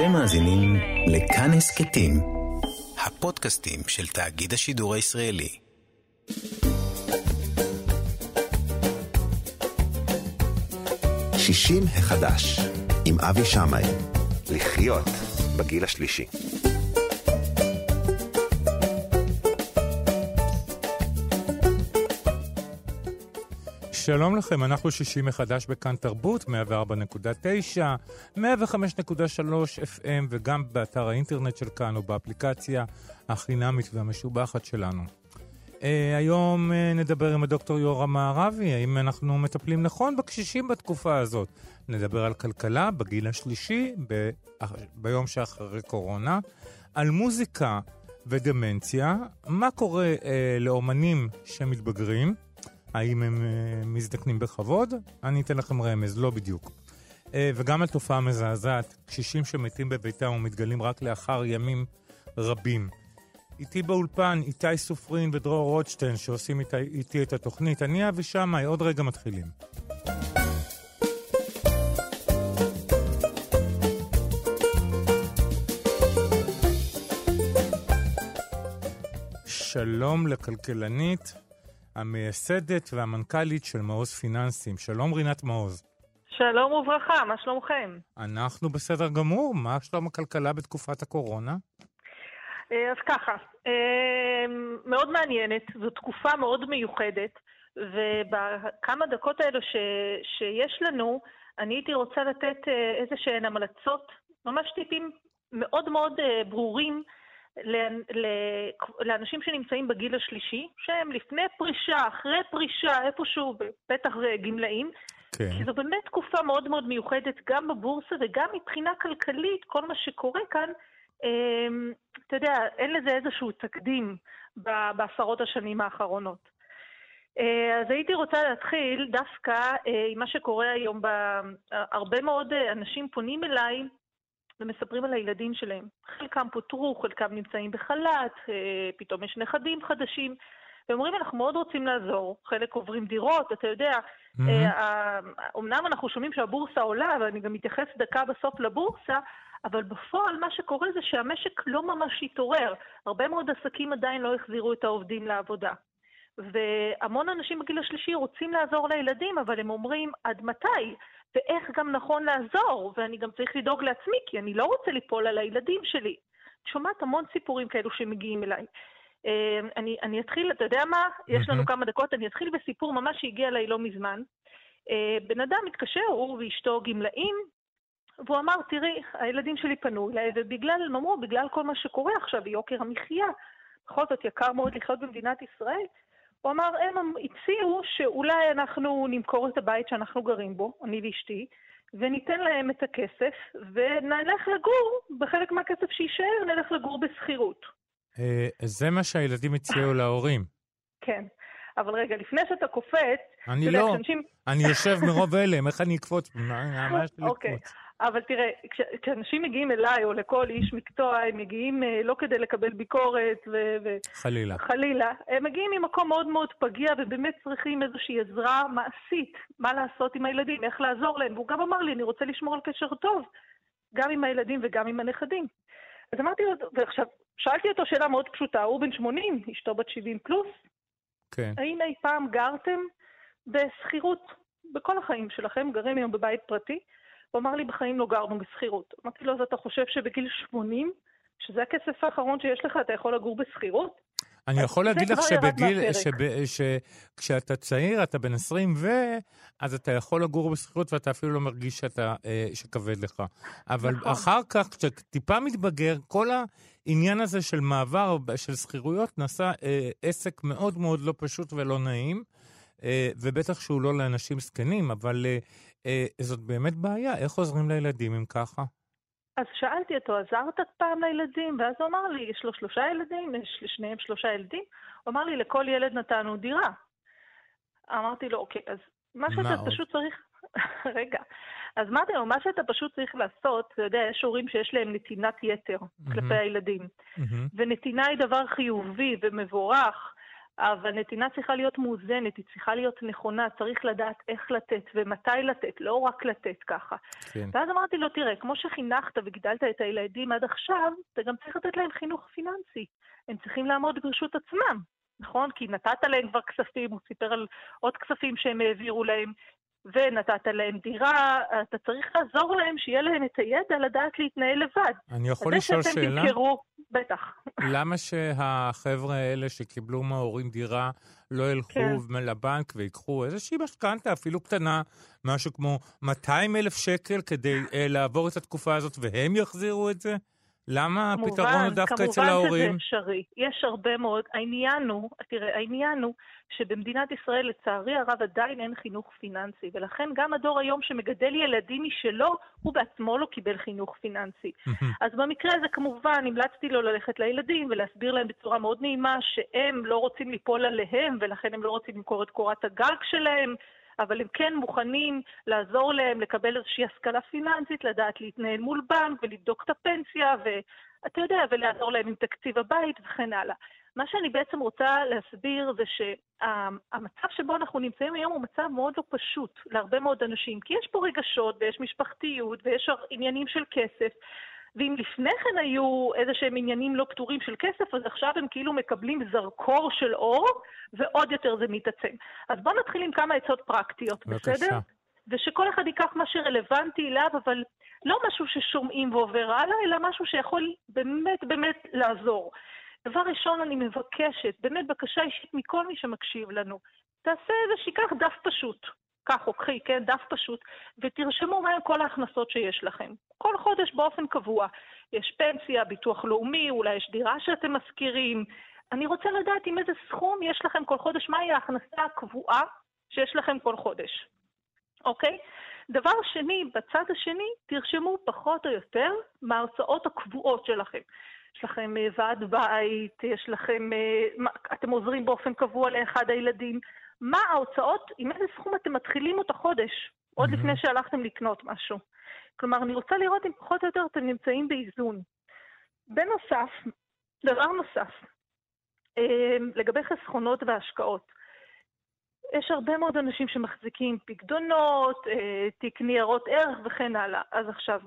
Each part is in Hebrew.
אתם מאזינים לכאן הסכתים, הפודקאסטים של תאגיד השידור הישראלי. שישים החדש, עם אבי שמאי. לחיות בגיל השלישי. שלום לכם, אנחנו שישי מחדש בכאן תרבות, 104.9, 105.3 FM וגם באתר האינטרנט של כאן ובאפליקציה החינמית והמשובחת שלנו. Uh, היום uh, נדבר עם הדוקטור יורם מערבי, האם אנחנו מטפלים נכון בקשישים בתקופה הזאת. נדבר על כלכלה בגיל השלישי, ב- ביום שאחרי קורונה, על מוזיקה ודמנציה, מה קורה uh, לאומנים שמתבגרים, האם הם uh, מזדקנים בכבוד? אני אתן לכם רמז, לא בדיוק. Uh, וגם על תופעה מזעזעת, קשישים שמתים בביתם ומתגלים רק לאחר ימים רבים. איתי באולפן איתי סופרין ודרור רוטשטיין שעושים איתי, איתי את התוכנית. אני אבי שמאי, עוד רגע מתחילים. שלום לכלכלנית, המייסדת והמנכ"לית של מעוז פיננסים. שלום רינת מעוז. שלום וברכה, מה שלומכם? אנחנו בסדר גמור, מה שלום הכלכלה בתקופת הקורונה? אז ככה, מאוד מעניינת, זו תקופה מאוד מיוחדת, ובכמה דקות האלו ש, שיש לנו, אני הייתי רוצה לתת איזה שהן המלצות, ממש טיפים מאוד מאוד ברורים לאנשים שנמצאים בגיל השלישי, שהם לפני פרישה, אחרי פרישה, איפשהו, בטח גמלאים, כן. כי זו באמת תקופה מאוד מאוד מיוחדת גם בבורסה וגם מבחינה כלכלית, כל מה שקורה כאן, אתה יודע, אין לזה איזשהו תקדים בעשרות השנים האחרונות. אז הייתי רוצה להתחיל דווקא עם מה שקורה היום. הרבה מאוד אנשים פונים אליי ומספרים על הילדים שלהם. חלקם פוטרו, חלקם נמצאים בחל"ת, פתאום יש נכדים חדשים. ואומרים, אנחנו מאוד רוצים לעזור, חלק עוברים דירות, אתה יודע, אמנם אנחנו שומעים שהבורסה עולה, ואני גם מתייחס דקה בסוף לבורסה, אבל בפועל מה שקורה זה שהמשק לא ממש התעורר. הרבה מאוד עסקים עדיין לא החזירו את העובדים לעבודה. והמון אנשים בגיל השלישי רוצים לעזור לילדים, אבל הם אומרים, עד מתי? ואיך גם נכון לעזור? ואני גם צריך לדאוג לעצמי, כי אני לא רוצה ליפול על הילדים שלי. שומעת המון סיפורים כאלו שמגיעים אליי. אני, אני אתחיל, אתה יודע מה? יש לנו כמה דקות, אני אתחיל בסיפור ממש שהגיע אליי לא מזמן. בן אדם מתקשר, הוא ואשתו גמלאים, והוא אמר, תראי, הילדים שלי פנו אליי, ובגלל, הם אמרו, בגלל כל מה שקורה עכשיו, יוקר המחיה, בכל זאת יקר מאוד לחיות במדינת ישראל, הוא אמר, הם הציעו שאולי אנחנו נמכור את הבית שאנחנו גרים בו, אני ואשתי, וניתן להם את הכסף, ונלך לגור, בחלק מהכסף שיישאר, נלך לגור בשכירות. זה מה שהילדים הציעו להורים. כן. אבל רגע, לפני שאתה קופץ... אני לא. אני יושב מרוב הלם, איך אני אקפוץ? אוקיי. אבל תראה, כש, כשאנשים מגיעים אליי או לכל איש מקצוע, הם מגיעים אה, לא כדי לקבל ביקורת ו... ו חלילה. חלילה. הם מגיעים ממקום מאוד מאוד פגיע ובאמת צריכים איזושהי עזרה מעשית, מה לעשות עם הילדים, איך לעזור להם. והוא גם אמר לי, אני רוצה לשמור על קשר טוב, גם עם הילדים וגם עם הנכדים. אז אמרתי לו, ועכשיו, שאלתי אותו שאלה מאוד פשוטה, הוא בן 80, אשתו בת 70 פלוס. כן. האם אי פעם גרתם בשכירות? בכל החיים שלכם, גרים היום בבית פרטי? הוא אמר לי, בחיים לא גרנו בשכירות. אמרתי לו, אז אתה חושב שבגיל 80, שזה הכסף האחרון שיש לך, אתה יכול לגור בשכירות? אני יכול להגיד לך שבגיל, שכשאתה צעיר, אתה בן 20 ו... אז אתה יכול לגור בשכירות ואתה אפילו לא מרגיש שאתה, אה, שכבד לך. אבל נכון. אחר כך, כשטיפה מתבגר, כל העניין הזה של מעבר, של שכירויות, נעשה אה, עסק מאוד מאוד לא פשוט ולא נעים, אה, ובטח שהוא לא לאנשים זקנים, אבל אה, אה, זאת באמת בעיה. איך עוזרים לילדים אם ככה? אז שאלתי אותו, עזרת פעם לילדים? ואז הוא אמר לי, יש לו שלושה ילדים, יש לשניהם שלושה ילדים. הוא אמר לי, לכל ילד נתנו דירה. אמרתי לו, אוקיי, אז מה שאתה מה פשוט עוד? צריך... רגע. אז אמרתי לו, מה שאתה פשוט צריך לעשות, אתה יודע, יש הורים שיש להם נתינת יתר mm-hmm. כלפי הילדים. Mm-hmm. ונתינה היא דבר חיובי ומבורך, אבל נתינה צריכה להיות מאוזנת, היא צריכה להיות נכונה, צריך לדעת איך לתת ומתי לתת, לא רק לתת ככה. כן. ואז אמרתי לו, תראה, כמו שחינכת וגידלת את הילדים עד עכשיו, אתה גם צריך לתת להם חינוך פיננסי. הם צריכים לעמוד ברשות עצמם, נכון? כי נתת להם כבר כספים, הוא סיפר על עוד כספים שהם העבירו להם. ונתת להם דירה, אתה צריך לעזור להם, שיהיה להם את הידע לדעת להתנהל לבד. אני יכול לשאול שאלה? תמכרו, בטח. למה שהחבר'ה האלה שקיבלו מההורים דירה לא ילכו כן. לבנק ויקחו איזושהי משכנתה, אפילו קטנה, משהו כמו 200 אלף שקל כדי uh, לעבור את התקופה הזאת, והם יחזירו את זה? למה הפתרון הוא דווקא אצל ההורים? כמובן שזה אפשרי. יש הרבה מאוד. העניין הוא, תראה, העניין הוא שבמדינת ישראל, לצערי הרב, עדיין אין חינוך פיננסי, ולכן גם הדור היום שמגדל ילדים משלו, הוא בעצמו לא קיבל חינוך פיננסי. אז במקרה הזה, כמובן, המלצתי לו ללכת לילדים ולהסביר להם בצורה מאוד נעימה שהם לא רוצים ליפול עליהם, ולכן הם לא רוצים למכור את קורת הגג שלהם. אבל הם כן מוכנים לעזור להם לקבל איזושהי השכלה פיננסית, לדעת להתנהל מול בנק ולבדוק את הפנסיה, ואתה יודע, ולעזור להם עם תקציב הבית וכן הלאה. מה שאני בעצם רוצה להסביר זה שהמצב שבו אנחנו נמצאים היום הוא מצב מאוד לא פשוט להרבה מאוד אנשים, כי יש פה רגשות ויש משפחתיות ויש עניינים של כסף, ואם לפני כן היו איזה שהם עניינים לא פתורים של כסף, אז עכשיו הם כאילו מקבלים זרקור של אור, ועוד יותר זה מתעצם. אז בואו נתחיל עם כמה עצות פרקטיות, בבקשה. בסדר? ושכל אחד ייקח מה שרלוונטי אליו, אבל לא משהו ששומעים ועובר הלאה, אלא משהו שיכול באמת באמת לעזור. דבר ראשון, אני מבקשת, באמת בקשה אישית מכל מי שמקשיב לנו, תעשה איזה, שיקח דף פשוט. קח או קחי, כן, דף פשוט, ותרשמו מהם כל ההכנסות שיש לכם. כל חודש באופן קבוע. יש פנסיה, ביטוח לאומי, אולי יש דירה שאתם משכירים. אני רוצה לדעת עם איזה סכום יש לכם כל חודש, מהי ההכנסה הקבועה שיש לכם כל חודש, אוקיי? דבר שני, בצד השני, תרשמו פחות או יותר מההוצאות הקבועות שלכם. יש לכם אה, ועד בית, יש לכם, אה, אתם עוזרים באופן קבוע לאחד הילדים. מה ההוצאות, עם איזה סכום אתם מתחילים את החודש, עוד. לפני שהלכתם לקנות משהו. כלומר, אני רוצה לראות אם פחות או יותר אתם נמצאים באיזון. בנוסף, דבר נוסף, אה, לגבי חסכונות והשקעות. יש הרבה מאוד אנשים שמחזיקים פקדונות, תיק ניירות ערך וכן הלאה. אז עכשיו,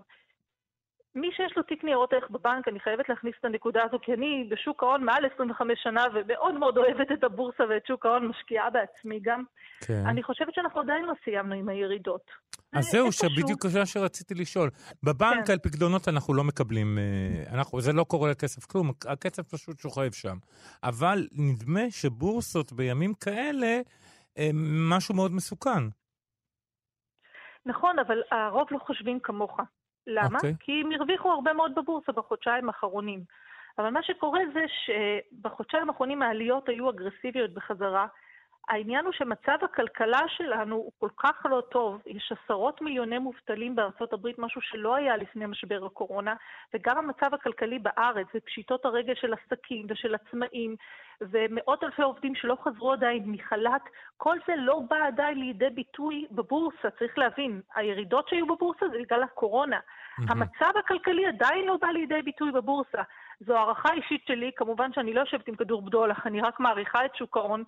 מי שיש לו תיק ניירות ערך בבנק, אני חייבת להכניס את הנקודה הזו, כי אני בשוק ההון מעל 25 שנה ומאוד מאוד אוהבת את הבורסה ואת שוק ההון, משקיעה בעצמי גם. כן. אני חושבת שאנחנו עדיין לא סיימנו עם הירידות. אז זהו, שבדיוק זה שרציתי לשאול. בבנק כן. על פקדונות אנחנו לא מקבלים, אה, אנחנו, זה לא קורה לכסף כלום, הכסף פשוט שוכב שם. אבל נדמה שבורסות בימים כאלה, הם משהו מאוד מסוכן. נכון, אבל הרוב לא חושבים כמוך. למה? Okay. אוקיי. כי הם הרוויחו הרבה מאוד בבורסה בחודשיים האחרונים. אבל מה שקורה זה שבחודשיים האחרונים העליות היו אגרסיביות בחזרה. העניין הוא שמצב הכלכלה שלנו הוא כל כך לא טוב, יש עשרות מיליוני מובטלים בארצות הברית, משהו שלא היה לפני משבר הקורונה, וגם המצב הכלכלי בארץ ופשיטות הרגל של עסקים ושל עצמאים, ומאות אלפי עובדים שלא חזרו עדיין מחל"ת, כל זה לא בא עדיין לידי ביטוי בבורסה, צריך להבין, הירידות שהיו בבורסה זה בגלל הקורונה. Mm-hmm. המצב הכלכלי עדיין לא בא לידי ביטוי בבורסה. זו הערכה אישית שלי, כמובן שאני לא יושבת עם כדור בדולח, אני רק מעריכה את שוק ההון.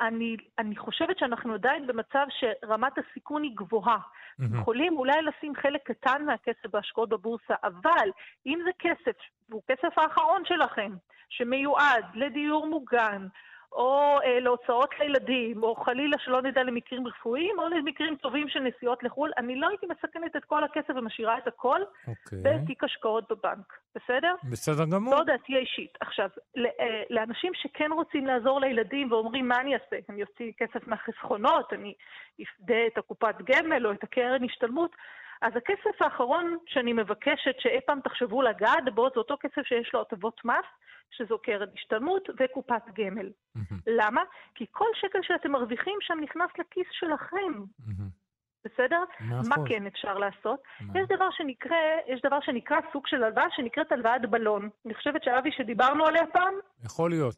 אני, אני חושבת שאנחנו עדיין במצב שרמת הסיכון היא גבוהה. Mm-hmm. יכולים אולי לשים חלק קטן מהכסף בהשקעות בבורסה, אבל אם זה כסף, והוא כסף האחרון שלכם, שמיועד לדיור מוגן, או אה, להוצאות לילדים, או חלילה שלא נדע למקרים רפואיים, או למקרים טובים של נסיעות לחו"ל, אני לא הייתי מסכנת את כל הכסף ומשאירה את הכל okay. אוקיי. בתיק השקעות בבנק, בסדר? בסדר גמור. זו דעתי האישית. עכשיו, אה, לאנשים שכן רוצים לעזור לילדים ואומרים, מה אני אעשה? אני אוציא כסף מהחסכונות, אני אפדה את הקופת גמל או את הקרן השתלמות, אז הכסף האחרון שאני מבקשת שאי פעם תחשבו לגעת בו, זה אותו כסף שיש לו הטבות מס, שזו קרן השתלמות וקופת גמל. Mm-hmm. למה? כי כל שקל שאתם מרוויחים שם נכנס לכיס שלכם. Mm-hmm. בסדר? מה כן אפשר לעשות? יש דבר שנקרא, יש דבר שנקרא סוג של הלוואה שנקראת הלוואת בלון. אני חושבת שאבי, שדיברנו עליה פעם? יכול להיות.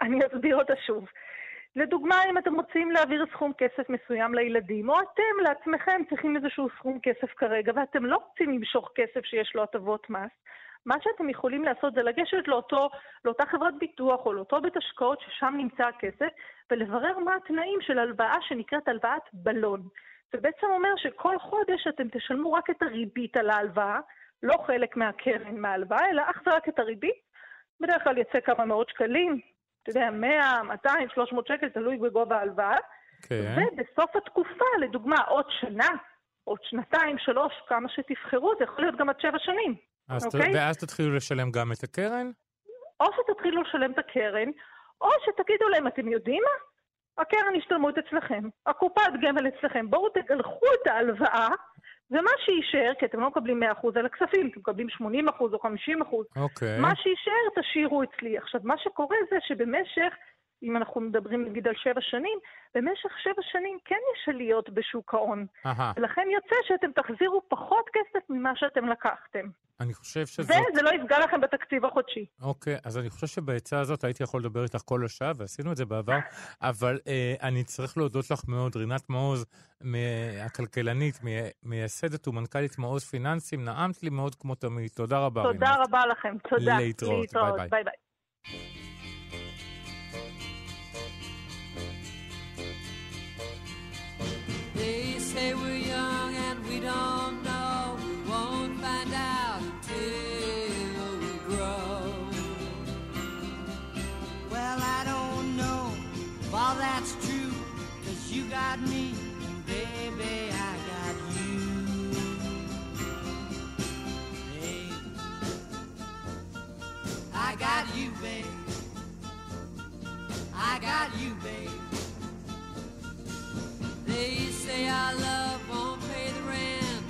אני אסביר אותה שוב. לדוגמה, אם אתם רוצים להעביר סכום כסף מסוים לילדים, או אתם לעצמכם צריכים איזשהו סכום כסף כרגע, ואתם לא רוצים למשוך כסף שיש לו הטבות מס, מה שאתם יכולים לעשות זה לגשת לאותו, לאותה חברת ביטוח או לאותו בית השקעות ששם נמצא הכסף, ולברר מה התנאים של הלוואה שנקראת הלוואת בלון. זה בעצם אומר שכל חודש אתם תשלמו רק את הריבית על ההלוואה, לא חלק מהקרן מההלוואה, אלא אך ורק את הריבית. בדרך כלל יצא כמה מאות שקלים, אתה יודע, 100, 200, 300 שקל, תלוי בגובה ההלוואה. כן. ובסוף התקופה, לדוגמה, עוד שנה, עוד שנתיים, שלוש, כמה שתבחרו, זה יכול להיות גם עד שבע שנים. אז אוקיי? ת... ואז תתחילו לשלם גם את הקרן? או שתתחילו לשלם את הקרן, או שתגידו להם, אתם יודעים מה? הקרן השתלמות אצלכם, הקופת גמל אצלכם, בואו תגלחו את ההלוואה, ומה שיישאר, כי אתם לא מקבלים 100% על הכספים, אתם מקבלים 80% או 50%, אוקיי. מה שיישאר תשאירו אצלי. עכשיו, מה שקורה זה שבמשך אם אנחנו מדברים נגיד על שבע שנים, במשך שבע שנים כן יש עליות בשוק ההון. ולכן יוצא שאתם תחזירו פחות כסף ממה שאתם לקחתם. אני חושב שזה... וזה לא יפגע לכם בתקציב החודשי. אוקיי, אז אני חושב שבעצה הזאת הייתי יכול לדבר איתך כל השעה, ועשינו את זה בעבר, אבל אה, אני צריך להודות לך מאוד, רינת מעוז, הכלכלנית, מייסדת ומנכ"לית מעוז פיננסים, נעמת לי מאוד כמו תמיד. תודה רבה, רינת. תודה רבה לכם, תודה. להתראות, ביי ביי. ביי. Say we're young and we don't know. We won't find out until we grow. Well, I don't know if all that's true, cause you got me, and baby, I got you. Hey, I got you, babe. I got you, babe. Love won't pay the rent,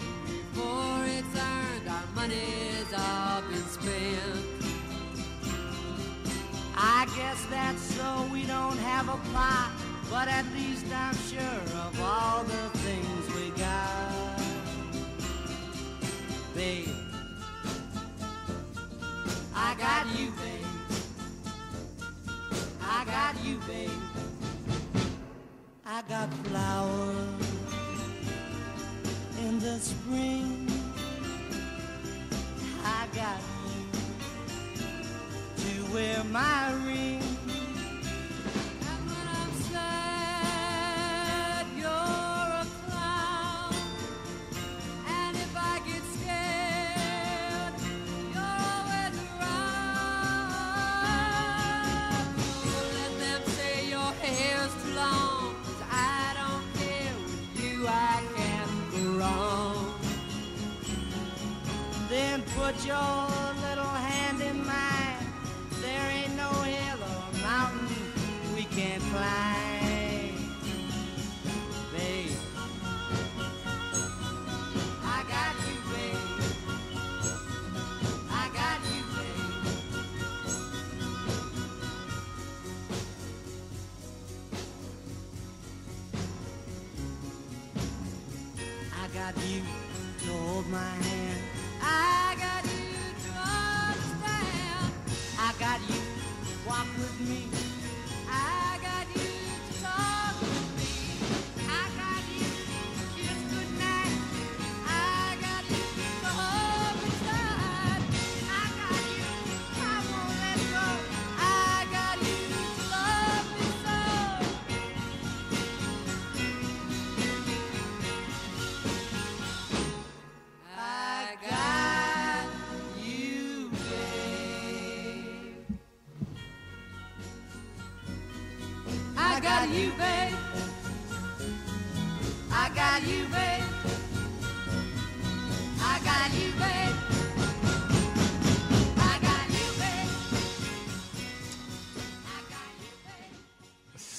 it's earned, our money's all been spent. I guess that's so we don't have a plot, but at least I'm sure of all the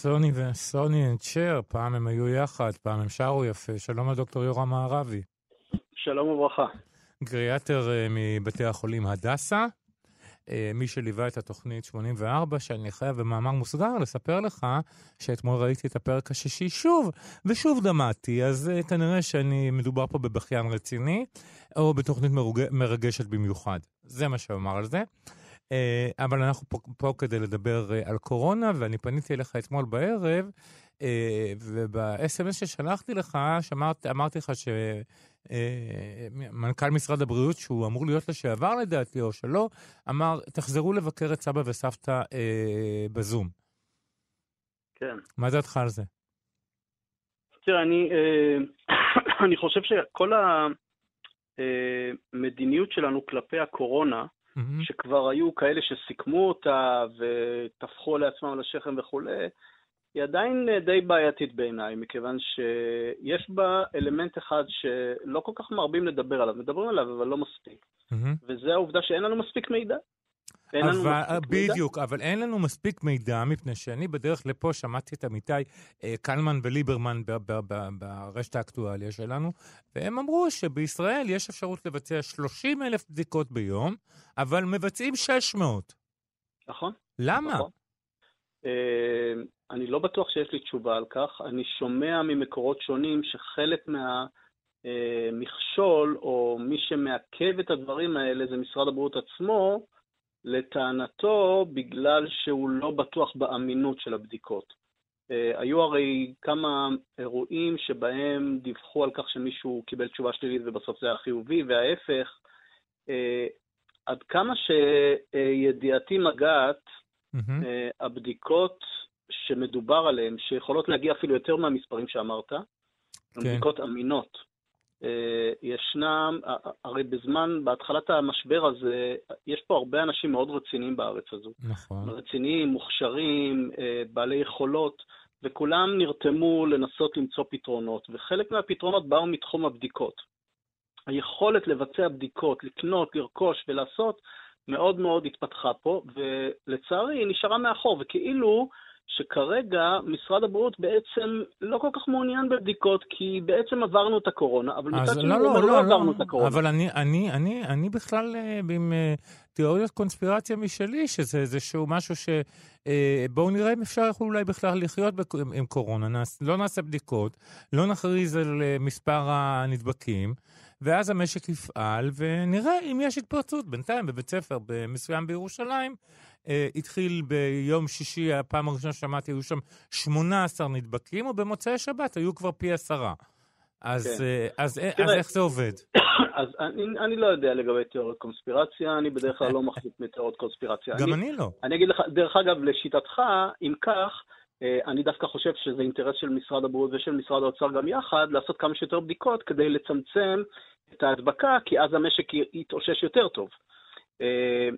Sonny ו Sonny and Cher, פעם הם היו יחד, פעם הם שרו יפה. שלום לדוקטור יורם מערבי. שלום וברכה. גריאטר uh, מבתי החולים הדסה, מי שליווה את התוכנית 84, שאני חייב במאמר מוסגר לספר לך שאתמול ראיתי את הפרק השישי שוב, ושוב דמעתי, אז uh, כנראה שאני מדובר פה בבכיין רציני, או בתוכנית מרוג... מרגשת במיוחד. זה מה שאומר על זה. אה, אבל אנחנו פה, פה כדי לדבר אה, על קורונה, ואני פניתי אליך אתמול בערב, אה, וב-SMS ששלחתי לך, שאמרת, אמרתי לך אה, מנכ"ל משרד הבריאות, שהוא אמור להיות לשעבר לדעתי, או שלא, אמר, תחזרו לבקר את סבא וסבתא אה, בזום. כן. מה דעתך על זה? תראה, אני, אה, אני חושב שכל המדיניות אה, שלנו כלפי הקורונה, mm-hmm. שכבר היו כאלה שסיכמו אותה וטפחו לעצמם על השכם וכולי, היא עדיין אה, די בעייתית בעיניי, מכיוון שיש בה אלמנט אחד שלא כל כך מרבים לדבר עליו, מדברים עליו אבל לא מספיק, mm-hmm. וזה העובדה שאין לנו מספיק מידע. אין אבל, לנו מספיק בדיוק, מידע. אבל אין לנו מספיק מידע, מפני שאני בדרך לפה שמעתי את עמיתי אה, קלמן וליברמן ברשת האקטואליה שלנו, והם אמרו שבישראל יש אפשרות לבצע 30 אלף בדיקות ביום, אבל מבצעים 600. נכון. למה? נכון. אה, אני לא בטוח שיש לי תשובה על כך. אני שומע ממקורות שונים שחלק מהמכשול, או מי שמעכב את הדברים האלה, זה משרד הבריאות עצמו, לטענתו, בגלל שהוא לא בטוח באמינות של הבדיקות. Uh, היו הרי כמה אירועים שבהם דיווחו על כך שמישהו קיבל תשובה שלילית ובסוף זה היה חיובי, וההפך. עד כמה שידיעתי מגעת, mm-hmm. uh, הבדיקות שמדובר עליהן, שיכולות להגיע אפילו יותר מהמספרים שאמרת, כן. בדיקות אמינות. אה, ישנם, הרי בזמן, בהתחלת המשבר הזה, יש פה הרבה אנשים מאוד רציניים בארץ הזו. נכון. רציניים, מוכשרים, אה, בעלי יכולות, וכולם נרתמו לנסות למצוא פתרונות, וחלק מהפתרונות באו מתחום הבדיקות. היכולת לבצע בדיקות, לקנות, לרכוש ולעשות, מאוד מאוד התפתחה פה, ולצערי היא נשארה מאחור, וכאילו שכרגע משרד הבריאות בעצם לא כל כך מעוניין בבדיקות, כי בעצם עברנו את הקורונה, אבל מצד שני לא, לא, לא, לא עברנו לא, את הקורונה. אבל אני, אני, אני, אני בכלל אה, עם אה, תיאוריות קונספירציה משלי, שזה איזשהו משהו ש... אה, בואו נראה אם אפשר אולי בכלל לחיות עם, קורונה. לא נעשה בדיקות, לא נכריז על מספר הנדבקים. ואז המשק יפעל, ונראה אם יש התפרצות. בינתיים בבית ספר מסוים בירושלים, אה, התחיל ביום שישי, הפעם הראשונה ששמעתי, היו שם 18 נדבקים, ובמוצאי שבת היו כבר פי עשרה. אז, כן. אה, אז, אה, תראה, אז איך זה עובד? אז אני, אני לא יודע לגבי תיאוריות קונספירציה, אני בדרך כלל לא מחזיק מתיאוריות קונספירציה. גם אני, אני לא. אני אגיד לך, דרך אגב, לשיטתך, אם כך, אני דווקא חושב שזה אינטרס של משרד הבריאות ושל משרד האוצר גם יחד, לעשות כמה שיותר בדיקות כדי לצמצם את ההדבקה, כי אז המשק יתאושש יותר טוב. אה,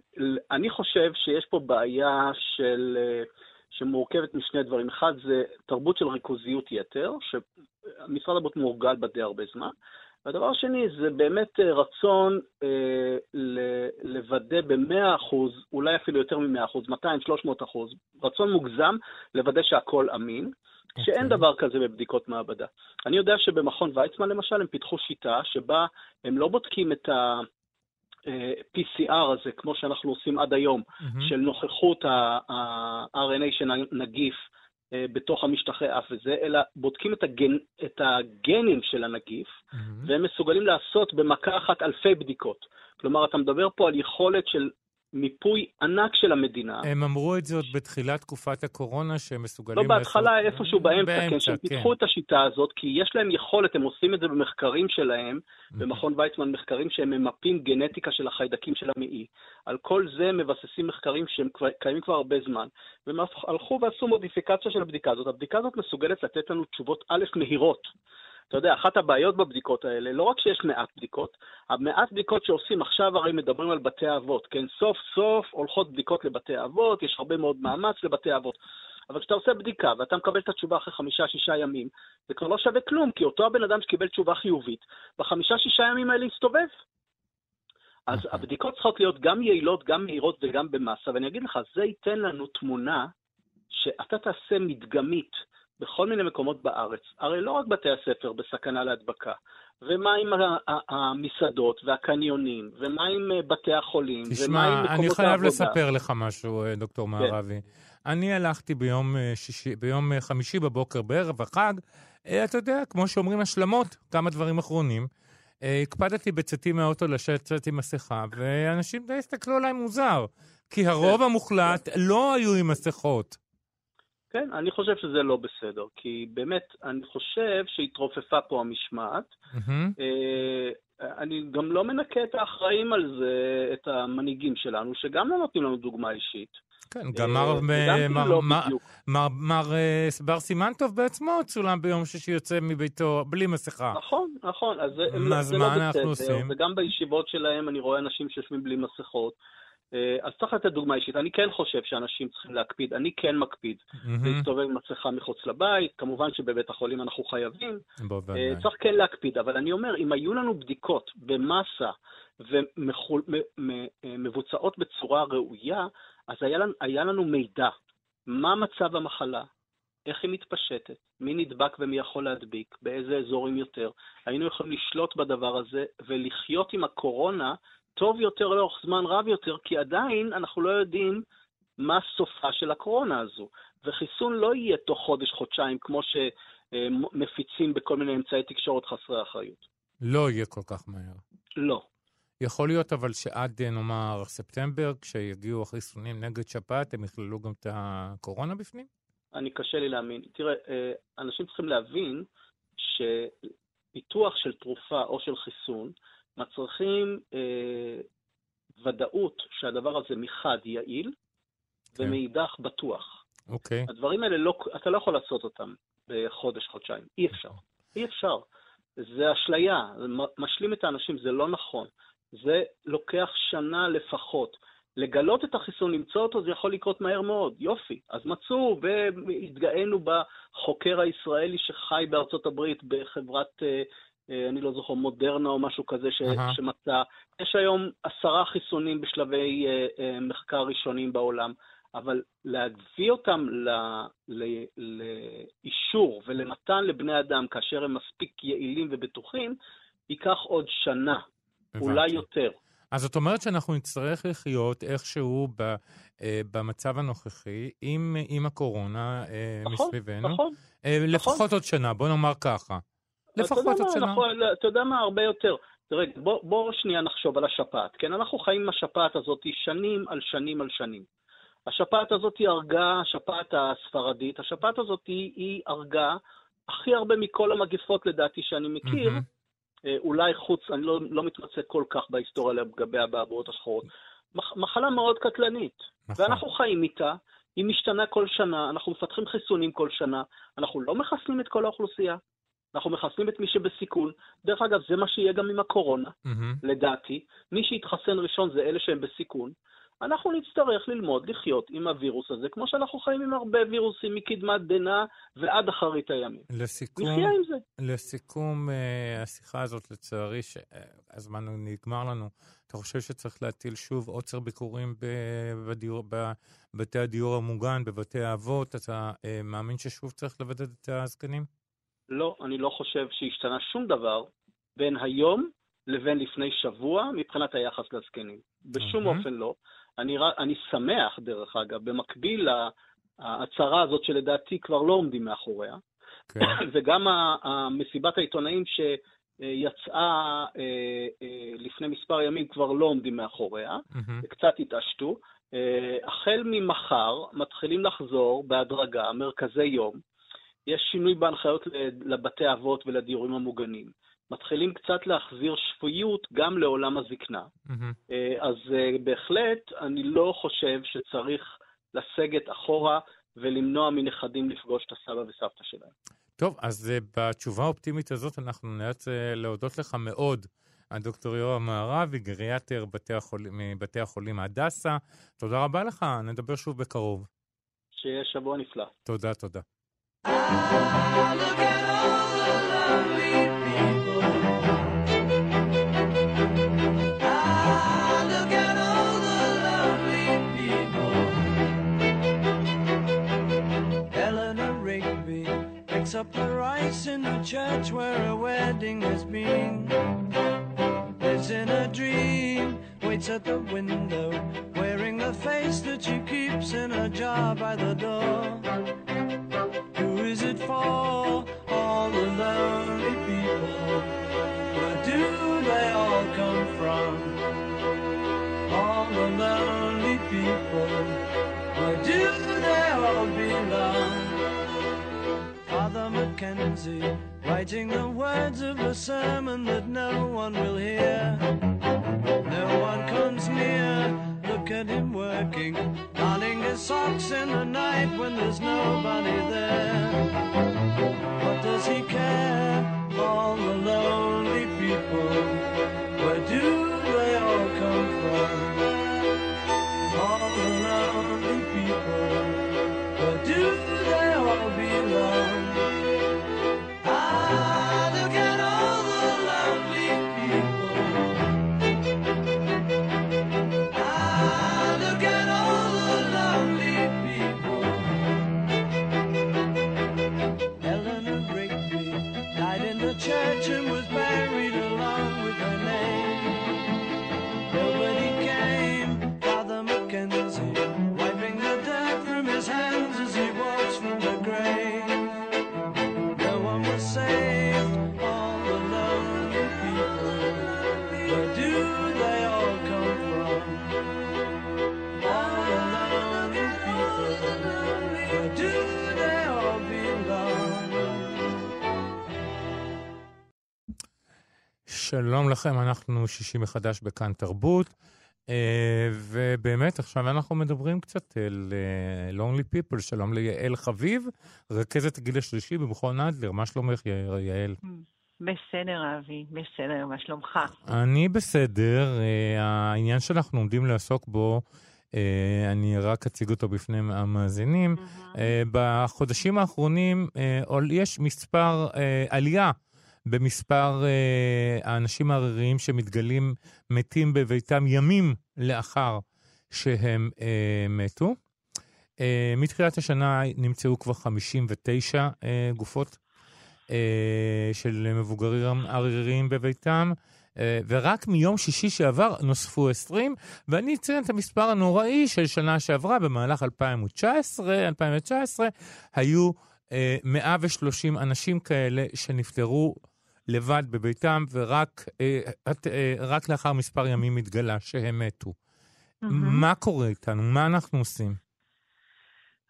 אני חושב שיש פה בעיה של, אה, שמורכבת משני דברים. אחד זה תרבות של ריכוזיות יתר, שמשרד הבריאות מורגל בה די הרבה זמן. והדבר השני זה באמת אה, רצון אה, לוודא ב-100%, אולי אפילו יותר מ-100%, 200-300%, רצון מוגזם לוודא שהכל אמין, okay. שאין אוקיי. דבר כזה בבדיקות מעבדה. אני יודע שבמכון ויצמן למשל הם פיתחו שיטה שבה הם לא בודקים את ה... PCR הזה, כמו שאנחנו עושים עד היום, mm-hmm. של נוכחות ה-RNA של הנגיף אה, בתוך המשטחי אף וזה, אלא בודקים את, הגן, את הגנים של הנגיף, mm-hmm. והם מסוגלים לעשות במכה אחת אלפי בדיקות. כלומר, אתה מדבר פה על יכולת של מיפוי ענק של המדינה. הם אמרו את זה עוד בתחילת תקופת הקורונה, שהם מסוגלים... לא בהתחלה, לעשות... איפשהו באמצע, באמצע כן, שהם פיתחו כן. את השיטה הזאת, כי יש להם יכולת, הם עושים את זה במחקרים שלהם, mm-hmm. במכון ויצמן, מחקרים שהם ממפים גנטיקה של החיידקים של המעי. על כל זה מבססים מחקרים שהם קיימים כבר הרבה זמן. והם הלכו ועשו מודיפיקציה של הבדיקה הזאת. הבדיקה הזאת מסוגלת לתת לנו תשובות א', מהירות. אתה יודע, אחת הבעיות בבדיקות האלה, לא רק שיש מעט בדיקות, המעט בדיקות שעושים עכשיו הרי מדברים על בתי אבות, כן? סוף סוף הולכות בדיקות לבתי אבות, יש הרבה מאוד מאמץ לבתי אבות. אבל כשאתה עושה בדיקה ואתה מקבל את התשובה אחרי חמישה-שישה ימים, זה כבר לא שווה כלום, כי אותו הבן אדם שקיבל תשובה חיובית, בחמישה-שישה ימים האלה יסתובב. אז נכון. הבדיקות צריכות להיות גם יעילות, גם מהירות וגם במסה, ואני אגיד לך, זה ייתן לנו תמונה שאתה תעשה מדגמית בכל מיני מקומות בארץ. הרי לא רק בתי הספר בסכנה להדבקה, ומה עם המסעדות והקניונים, ומה עם אה, בתי החולים, תשמע, ומה עם מקומות העבודה. תשמע, אני חייב לספר לך משהו, אה, דוקטור כן. מערבי. אני הלכתי ביום, אה, שישי, ביום חמישי בבוקר, בערב החג, אתה יודע, כמו שאומרים השלמות, כמה דברים אחרונים. הקפדתי בצאתי מהאוטו לשבת עם מסכה, ואנשים די הסתכלו עליי מוזר, כי הרוב כן. המוחלט לא היו עם מסכות. כן, אני חושב שזה לא בסדר, כי באמת, אני חושב שהתרופפה פה המשמעת. Mm-hmm. אני גם לא מנקה את האחראים על זה, את המנהיגים שלנו, שגם לא נותנים לנו דוגמה אישית. כן, גם מר, אה, מר, לא מר, מר, מר אה, בר סימנטוב בעצמו צולם ביום שישי יוצא מביתו בלי מסכה. נכון, נכון, אז אז זה מה לא אנחנו בסדר, עושים? וגם בישיבות שלהם אני רואה אנשים שיושבים בלי מסכות. אה, אז צריך לתת דוגמה אישית. אני כן חושב שאנשים צריכים להקפיד, אני כן מקפיד להסתובב עם מסכה מחוץ לבית, כמובן שבבית החולים אנחנו חייבים. צריך כן להקפיד, אבל אני אומר, אם היו לנו בדיקות במסה ומבוצעות בצורה ראויה, אז היה לנו, היה לנו מידע. מה מצב המחלה? איך היא מתפשטת? מי נדבק ומי יכול להדביק? באיזה אזורים יותר? היינו יכולים לשלוט בדבר הזה ולחיות עם הקורונה טוב יותר לאורך זמן רב יותר, כי עדיין אנחנו לא יודעים מה סופה של הקורונה הזו. וחיסון לא יהיה תוך חודש-חודשיים, כמו שמפיצים בכל מיני אמצעי תקשורת חסרי אחריות. לא יהיה כל כך מהר. לא. יכול להיות אבל שעד נאמר ספטמבר, כשיגיעו החיסונים נגד שפעת, הם יכללו גם את הקורונה בפנים? אני קשה לי להאמין. תראה, אה, אנשים צריכים להבין שפיתוח של תרופה או של חיסון מצריכים אה, ודאות שהדבר הזה מחד יעיל, כן. ומאידך בטוח. אוקיי. הדברים האלה, לא, אתה לא יכול לעשות אותם בחודש, חודשיים. אי אפשר. אי אפשר. זה אשליה, משלים את האנשים, זה לא נכון. זה לוקח שנה לפחות. לגלות את החיסון, למצוא אותו, זה יכול לקרות מהר מאוד. יופי. אז מצאו והתגאינו בחוקר הישראלי שחי בארצות הברית בחברת, אה, אני לא זוכר, מודרנה או משהו כזה ש, uh-huh. שמצא. יש היום עשרה חיסונים בשלבי אה, מחקר ראשונים בעולם, אבל להביא אותם ל, ל, לאישור ולמתן לבני אדם כאשר הם מספיק יעילים ובטוחים, ייקח עוד שנה. הבנתי. אולי יותר. אז זאת אומרת שאנחנו נצטרך לחיות איכשהו ב, אה, במצב הנוכחי עם, עם הקורונה אה, נכון, מסביבנו. נכון, אה, לפחות נכון. עוד שנה, בוא נאמר ככה. לפחות עוד שנה. נכון, אתה יודע מה, הרבה יותר. תראה, בוא, בוא שנייה נחשוב על השפעת. כן, אנחנו חיים עם השפעת הזאת שנים על שנים על שנים. השפעת הזאת היא הרגה, השפעת הספרדית, השפעת הזאת היא, היא הרגה הכי הרבה מכל המגפות לדעתי שאני מכיר. Mm-hmm. אולי חוץ, אני לא, לא מתמצא כל כך בהיסטוריה לגבי הבעבועות השחורות. מח, מחלה מאוד קטלנית, נכון. ואנחנו חיים איתה, היא משתנה כל שנה, אנחנו מפתחים חיסונים כל שנה, אנחנו לא מחסנים את כל האוכלוסייה, אנחנו מחסנים את מי שבסיכון. דרך אגב, זה מה שיהיה גם עם הקורונה, mm-hmm. לדעתי. מי שיתחסן ראשון זה אלה שהם בסיכון, אנחנו נצטרך ללמוד לחיות עם הווירוס הזה, כמו שאנחנו חיים עם הרבה וירוסים מקדמת דנא ועד אחרית הימים. לסיכום, נחיה עם זה. לסיכום uh, השיחה הזאת, לצערי, שהזמן uh, נגמר לנו, אתה חושב שצריך להטיל שוב עוצר ביקורים בדיור, בבתי הדיור המוגן, בבתי האבות? אתה uh, מאמין ששוב צריך לבדד את הזקנים? לא, אני לא חושב שהשתנה שום דבר בין היום לבין לפני שבוע מבחינת היחס לזקנים. בשום mm-hmm. אופן לא. אני, אני שמח, דרך אגב, במקביל להצהרה הזאת שלדעתי כבר לא עומדים מאחוריה, okay. כן. וגם מסיבת העיתונאים שיצאה אה, אה, לפני מספר ימים כבר לא עומדים מאחוריה, mm-hmm. קצת התעשתו. אה, החל ממחר מתחילים לחזור בהדרגה מרכזי יום. יש שינוי בהנחיות לבתי אבות ולדיורים המוגנים. מתחילים קצת להחזיר שפיות גם לעולם הזקנה. Mm-hmm. אז אה, בהחלט, אני לא חושב שצריך לסגת אחורה ולמנוע מנכדים לפגוש את הסבא וסבתא שלהם. טוב, אז אה, בתשובה האופטימית הזאת אנחנו נאלץ להודות לך מאוד. הדוקטור יורם מערבי, גריאטר מבתי החולים הדסה. תודה רבה לך, נדבר שוב בקרוב. שיהיה שבוע נפלא. תודה, תודה. Up the rice in the church where a wedding has been. Lives in a dream, waits at the window, wearing the face that she keeps in a jar by the door. It for? All the lonely people. Where do they all come from? All the lonely people Where do they all belong? Father Mackenzie, writing the words of a sermon that no one will hear. No one comes near, look at him working, darning his socks in the night when there's nobody there. What does he care? All the lonely people, שלום לכם, אנחנו שישי מחדש בכאן תרבות, אה, ובאמת עכשיו אנחנו מדברים קצת על אה, Lonely People, שלום ליעל חביב, רכזת הגיל השלישי במכון אדלר, מה שלומך יעל? בסדר, אבי, בסדר, מה שלומך? אני בסדר, אה, העניין שאנחנו עומדים לעסוק בו, אני רק אציג אותו בפני המאזינים. בחודשים האחרונים יש מספר, עלייה במספר אה, האנשים העריריים שמתגלים מתים בביתם ימים לאחר שהם אה, מתו. אה, מתחילת השנה נמצאו כבר 59 אה, גופות אה, של מבוגרים עריריים בביתם, אה, ורק מיום שישי שעבר נוספו 20, ואני אציין את המספר הנוראי של שנה שעברה, במהלך 2019, 2019 היו אה, 130 אנשים כאלה שנפטרו לבד בביתם, ורק אה, את- אה, רק לאחר מספר ימים התגלה שהם מתו. מה קורה איתנו? מה אנחנו עושים?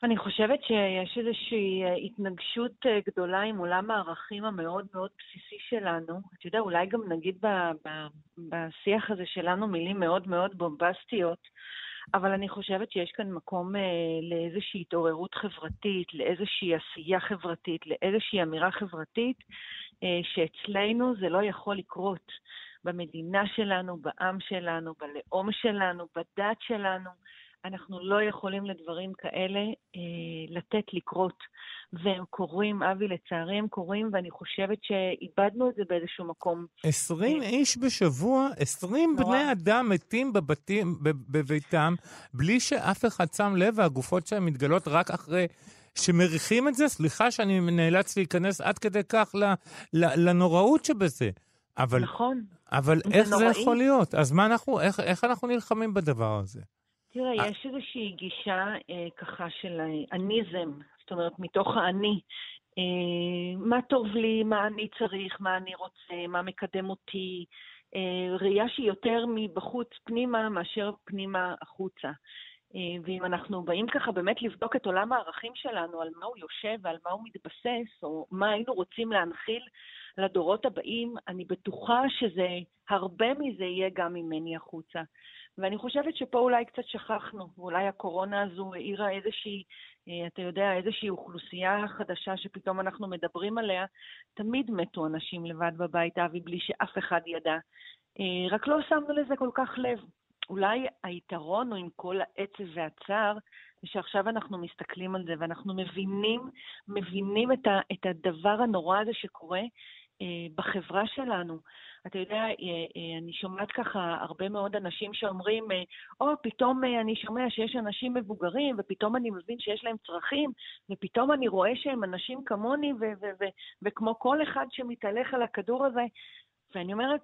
אני חושבת שיש איזושהי אה, התנגשות אה, גדולה עם עולם הערכים המאוד מאוד בסיסי שלנו. אתה יודע, אולי גם נגיד ב- ב- בשיח הזה שלנו מילים מאוד מאוד בומבסטיות, אבל אני חושבת שיש כאן מקום אה, לאיזושהי התעוררות חברתית, לאיזושהי עשייה חברתית, לאיזושהי אמירה חברתית, אה, שאצלנו זה לא יכול לקרות. במדינה שלנו, בעם שלנו, בלאום שלנו, בדת שלנו. אנחנו לא יכולים לדברים כאלה אה, לתת לקרות. והם קורים, אבי, לצערי הם קורים, ואני חושבת שאיבדנו את זה באיזשהו מקום. 20 איש בשבוע, 20 נורא. בני אדם מתים בבתים, בביתם, בלי שאף אחד שם לב, והגופות שלהם מתגלות רק אחרי שמריחים את זה. סליחה שאני נאלץ להיכנס עד כדי כך ל- ל- לנוראות שבזה. אבל, נכון. אבל זה איך זה נוראי. יכול להיות? אז מה אנחנו, איך, איך אנחנו נלחמים בדבר הזה? תראה, אה. יש איזושהי גישה אה, ככה של אניזם, זאת אומרת, מתוך האני. אה, מה טוב לי, מה אני צריך, מה אני רוצה, מה מקדם אותי. אה, ראייה שהיא יותר מבחוץ פנימה מאשר פנימה החוצה. אה, ואם אנחנו באים ככה באמת לבדוק את עולם הערכים שלנו, על מה הוא יושב ועל מה הוא מתבסס, או מה היינו רוצים להנחיל לדורות הבאים, אני בטוחה שזה, הרבה מזה יהיה גם ממני החוצה. ואני חושבת שפה אולי קצת שכחנו, ואולי הקורונה הזו העירה איזושהי, אה, אתה יודע, איזושהי אוכלוסייה חדשה שפתאום אנחנו מדברים עליה. תמיד מתו אנשים לבד בבית, אבי, בלי שאף אחד ידע. אה, רק לא שמנו לזה כל כך לב. אולי היתרון הוא עם כל העצב והצער, שעכשיו אנחנו מסתכלים על זה ואנחנו מבינים, מבינים את, ה, את הדבר הנורא הזה שקורה אה, בחברה שלנו. אתה יודע, אה, אה, אני שומעת ככה הרבה מאוד אנשים שאומרים, אה, או, פתאום אה, אני שומע שיש אנשים מבוגרים, ופתאום אני מבין שיש להם צרכים, ופתאום אני רואה שהם אנשים כמוני, ו- ו- ו- וכמו כל אחד שמתהלך על הכדור הזה. ואני אומרת,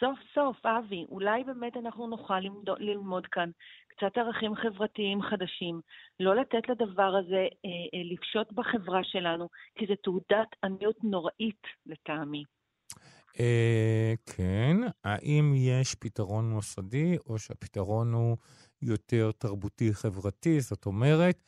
סוף סוף, אבי, אולי באמת אנחנו נוכל ללמוד, ללמוד כאן קצת ערכים חברתיים חדשים, לא לתת לדבר הזה אה, אה, לפשוט בחברה שלנו, כי זו תעודת עניות נוראית לטעמי. אה, כן, האם יש פתרון מוסדי, או שהפתרון הוא יותר תרבותי-חברתי, זאת אומרת,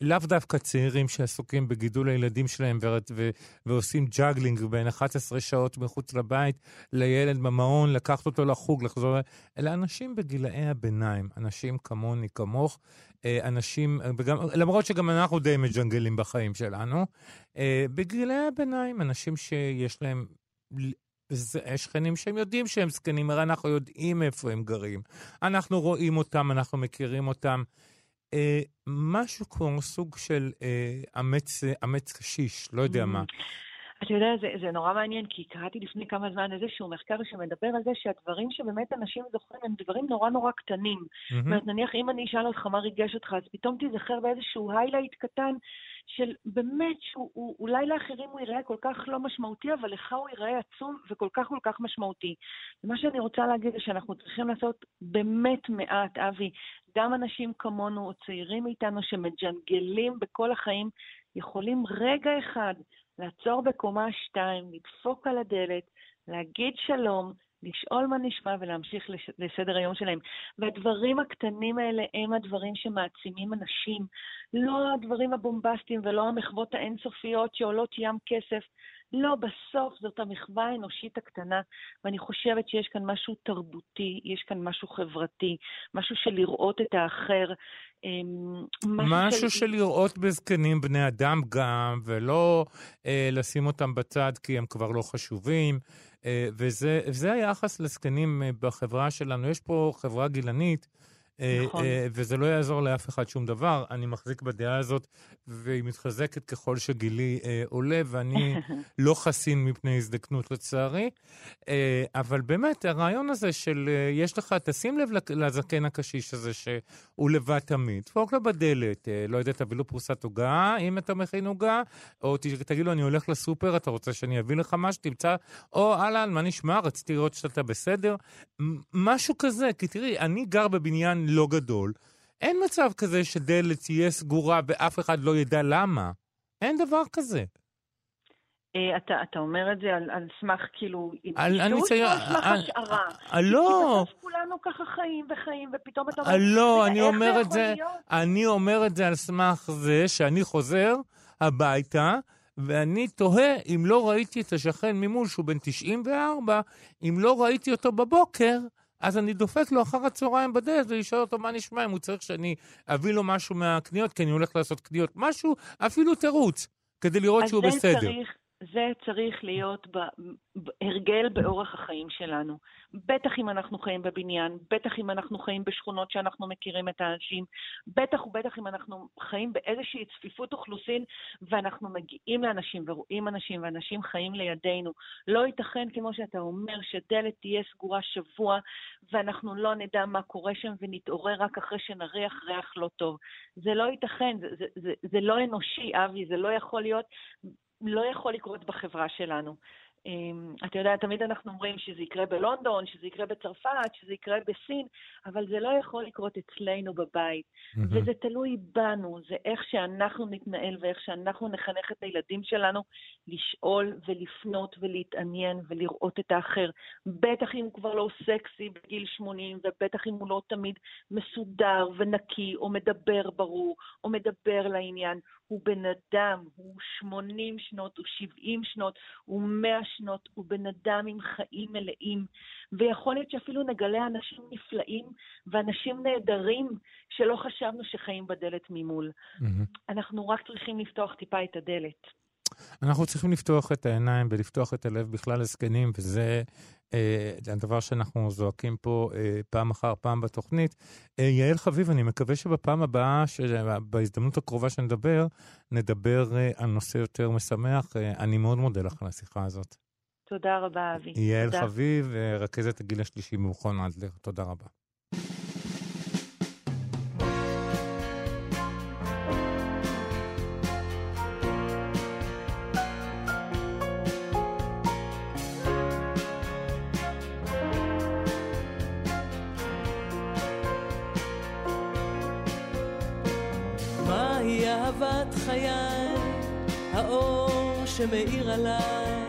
לאו דווקא צעירים שעסוקים בגידול הילדים שלהם ו- ו- ועושים juggling בין 11 שעות מחוץ לבית לילד במעון, לקחת אותו לחוג, לחזור, אלא אנשים בגילאי הביניים, אנשים כמוני, כמוך, אה, אנשים, וגם, למרות שגם אנחנו די מג'נגלים בחיים שלנו, אה, בגילאי הביניים, אנשים שיש להם שכנים שהם יודעים שהם זקנים, הרי אנחנו יודעים איפה הם גרים. אנחנו רואים אותם, אנחנו מכירים אותם. אה, משהו כמו סוג של אה, אמץ, אמץ קשיש, לא יודע מה. אתה יודע, זה, זה נורא מעניין, כי קראתי לפני כמה זמן איזשהו מחקר שמדבר על זה שהדברים שבאמת אנשים זוכרים הם דברים נורא נורא קטנים. זאת mm-hmm. אומרת, נניח אם אני אשאל אותך מה ריגש אותך, אז פתאום תיזכר באיזשהו היילייט קטן של באמת, שאולי לאחרים הוא ייראה כל כך לא משמעותי, אבל לך הוא ייראה עצום וכל כך כל כך משמעותי. ומה שאני רוצה להגיד זה שאנחנו צריכים לעשות באמת מעט, אבי. גם אנשים כמונו, או צעירים מאיתנו, שמג'נגלים בכל החיים, יכולים רגע אחד לעצור בקומה שתיים, לדפוק על הדלת, להגיד שלום, לשאול מה נשמע ולהמשיך לש... לסדר היום שלהם. והדברים הקטנים האלה הם הדברים שמעצימים אנשים, לא הדברים הבומבסטיים ולא המחוות האינסופיות שעולות ים כסף. לא, בסוף זאת המחווה האנושית הקטנה, ואני חושבת שיש כאן משהו תרבותי, יש כאן משהו חברתי, משהו של לראות את האחר. אמ, משהו. של לראות בזקנים בני אדם גם, ולא אה, לשים אותם בצד כי הם כבר לא חשובים. אה, וזה, היחס לזקנים אה, בחברה שלנו. יש פה חברה גילנית. אה, נכון. וזה לא יעזור לאף אחד שום דבר. אני מחזיק בדעה הזאת, והיא מתחזקת ככל שגילי אה, עולה, ואני לא חסין מפני הזדקנות לצערי. אה, אבל באמת, הרעיון הזה של אה, יש לך, תשים לב לזקן הקשיש הזה, שהוא לבד תמיד, דפוק לו בדלת, אה, לא יודע, תביא לו פרוסת עוגה, אם אתה מכין עוגה, או תגיד לו, אני הולך לסופר, אתה רוצה שאני אביא לך משהו, תמצא, או אהלן, מה נשמע, רציתי לראות שאתה בסדר. משהו כזה, כי תראי, אני גר בבניין לא גדול. אין מצב כזה שדלת תהיה סגורה ואף אחד לא ידע למה. אין דבר כזה. אה, אתה, אתה אומר את זה על, על סמך כאילו התפשטות או על סמך השערה? לא. כי בסוף כולנו ככה חיים וחיים, ופתאום אתה אומר, לא, אני אומר את זה, אני אומר את זה על סמך זה שאני חוזר הביתה, ואני תוהה אם לא ראיתי את השכן ממול, שהוא בן 94, אם לא ראיתי אותו בבוקר, אז אני דופק לו אחר הצהריים בדלת ולשאול אותו מה נשמע, אם הוא צריך שאני אביא לו משהו מהקניות, כי אני הולך לעשות קניות. משהו, אפילו תירוץ, כדי לראות שהוא בסדר. צריך, זה צריך להיות הרגל באורח החיים שלנו. בטח אם אנחנו חיים בבניין, בטח אם אנחנו חיים בשכונות שאנחנו מכירים את האנשים, בטח ובטח אם אנחנו חיים באיזושהי צפיפות אוכלוסין ואנחנו מגיעים לאנשים ורואים אנשים ואנשים חיים לידינו. לא ייתכן, כמו שאתה אומר, שדלת תהיה סגורה שבוע ואנחנו לא נדע מה קורה שם ונתעורר רק אחרי שנריח ריח לא טוב. זה לא ייתכן, זה, זה, זה, זה לא אנושי, אבי, זה לא יכול להיות. לא יכול לקרות בחברה שלנו. אמ, אתה יודע, תמיד אנחנו אומרים שזה יקרה בלונדון, שזה יקרה בצרפת, שזה יקרה בסין, אבל זה לא יכול לקרות אצלנו בבית. Mm-hmm. וזה תלוי בנו, זה איך שאנחנו נתנהל ואיך שאנחנו נחנך את הילדים שלנו לשאול ולפנות ולהתעניין ולראות את האחר. בטח אם הוא כבר לא סקסי בגיל 80, ובטח אם הוא לא תמיד מסודר ונקי, או מדבר ברור, או מדבר לעניין. הוא בן אדם, הוא 80 שנות, הוא 70 שנות, הוא 100 שנות, הוא בן אדם עם חיים מלאים, ויכול להיות שאפילו נגלה אנשים נפלאים ואנשים נהדרים שלא חשבנו שחיים בדלת ממול. Mm-hmm. אנחנו רק צריכים לפתוח טיפה את הדלת. אנחנו צריכים לפתוח את העיניים ולפתוח את הלב בכלל לזקנים, וזה אה, הדבר שאנחנו זועקים פה אה, פעם אחר פעם בתוכנית. אה, יעל חביב, אני מקווה שבפעם הבאה, בהזדמנות הקרובה שנדבר, נדבר אה, על נושא יותר משמח. אה, אני מאוד מודה לך על השיחה הזאת. תודה רבה, אבי. יעל חביב, אה, רכזת הגיל השלישי במכון אדלר. תודה רבה. חיי, האור שמאיר עליי,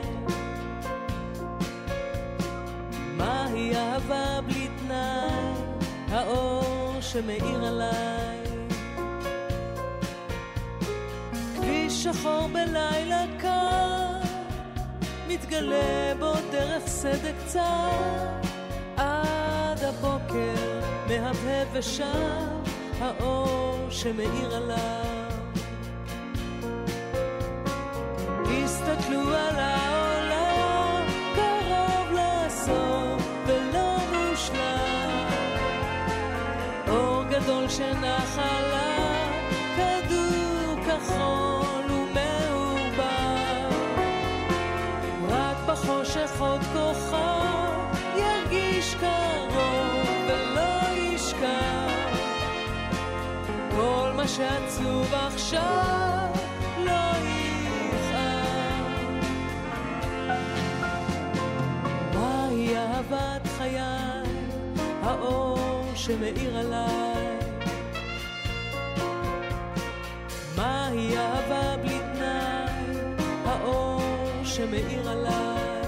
אהבה בלי תנאי, האור שמאיר עליי. כביש שחור בלילה קר, מתגלה בו דרך סדק צר, עד הבוקר מהבהב ושב האור שמאיר עליו. עליו, כדור כחול בחושך. כל מה שעצוב עכשיו לא יכאב. מהי אהבת חיי, האור שמאיר עליי? מהי אהבה בלי תנאי, האור שמאיר עליי?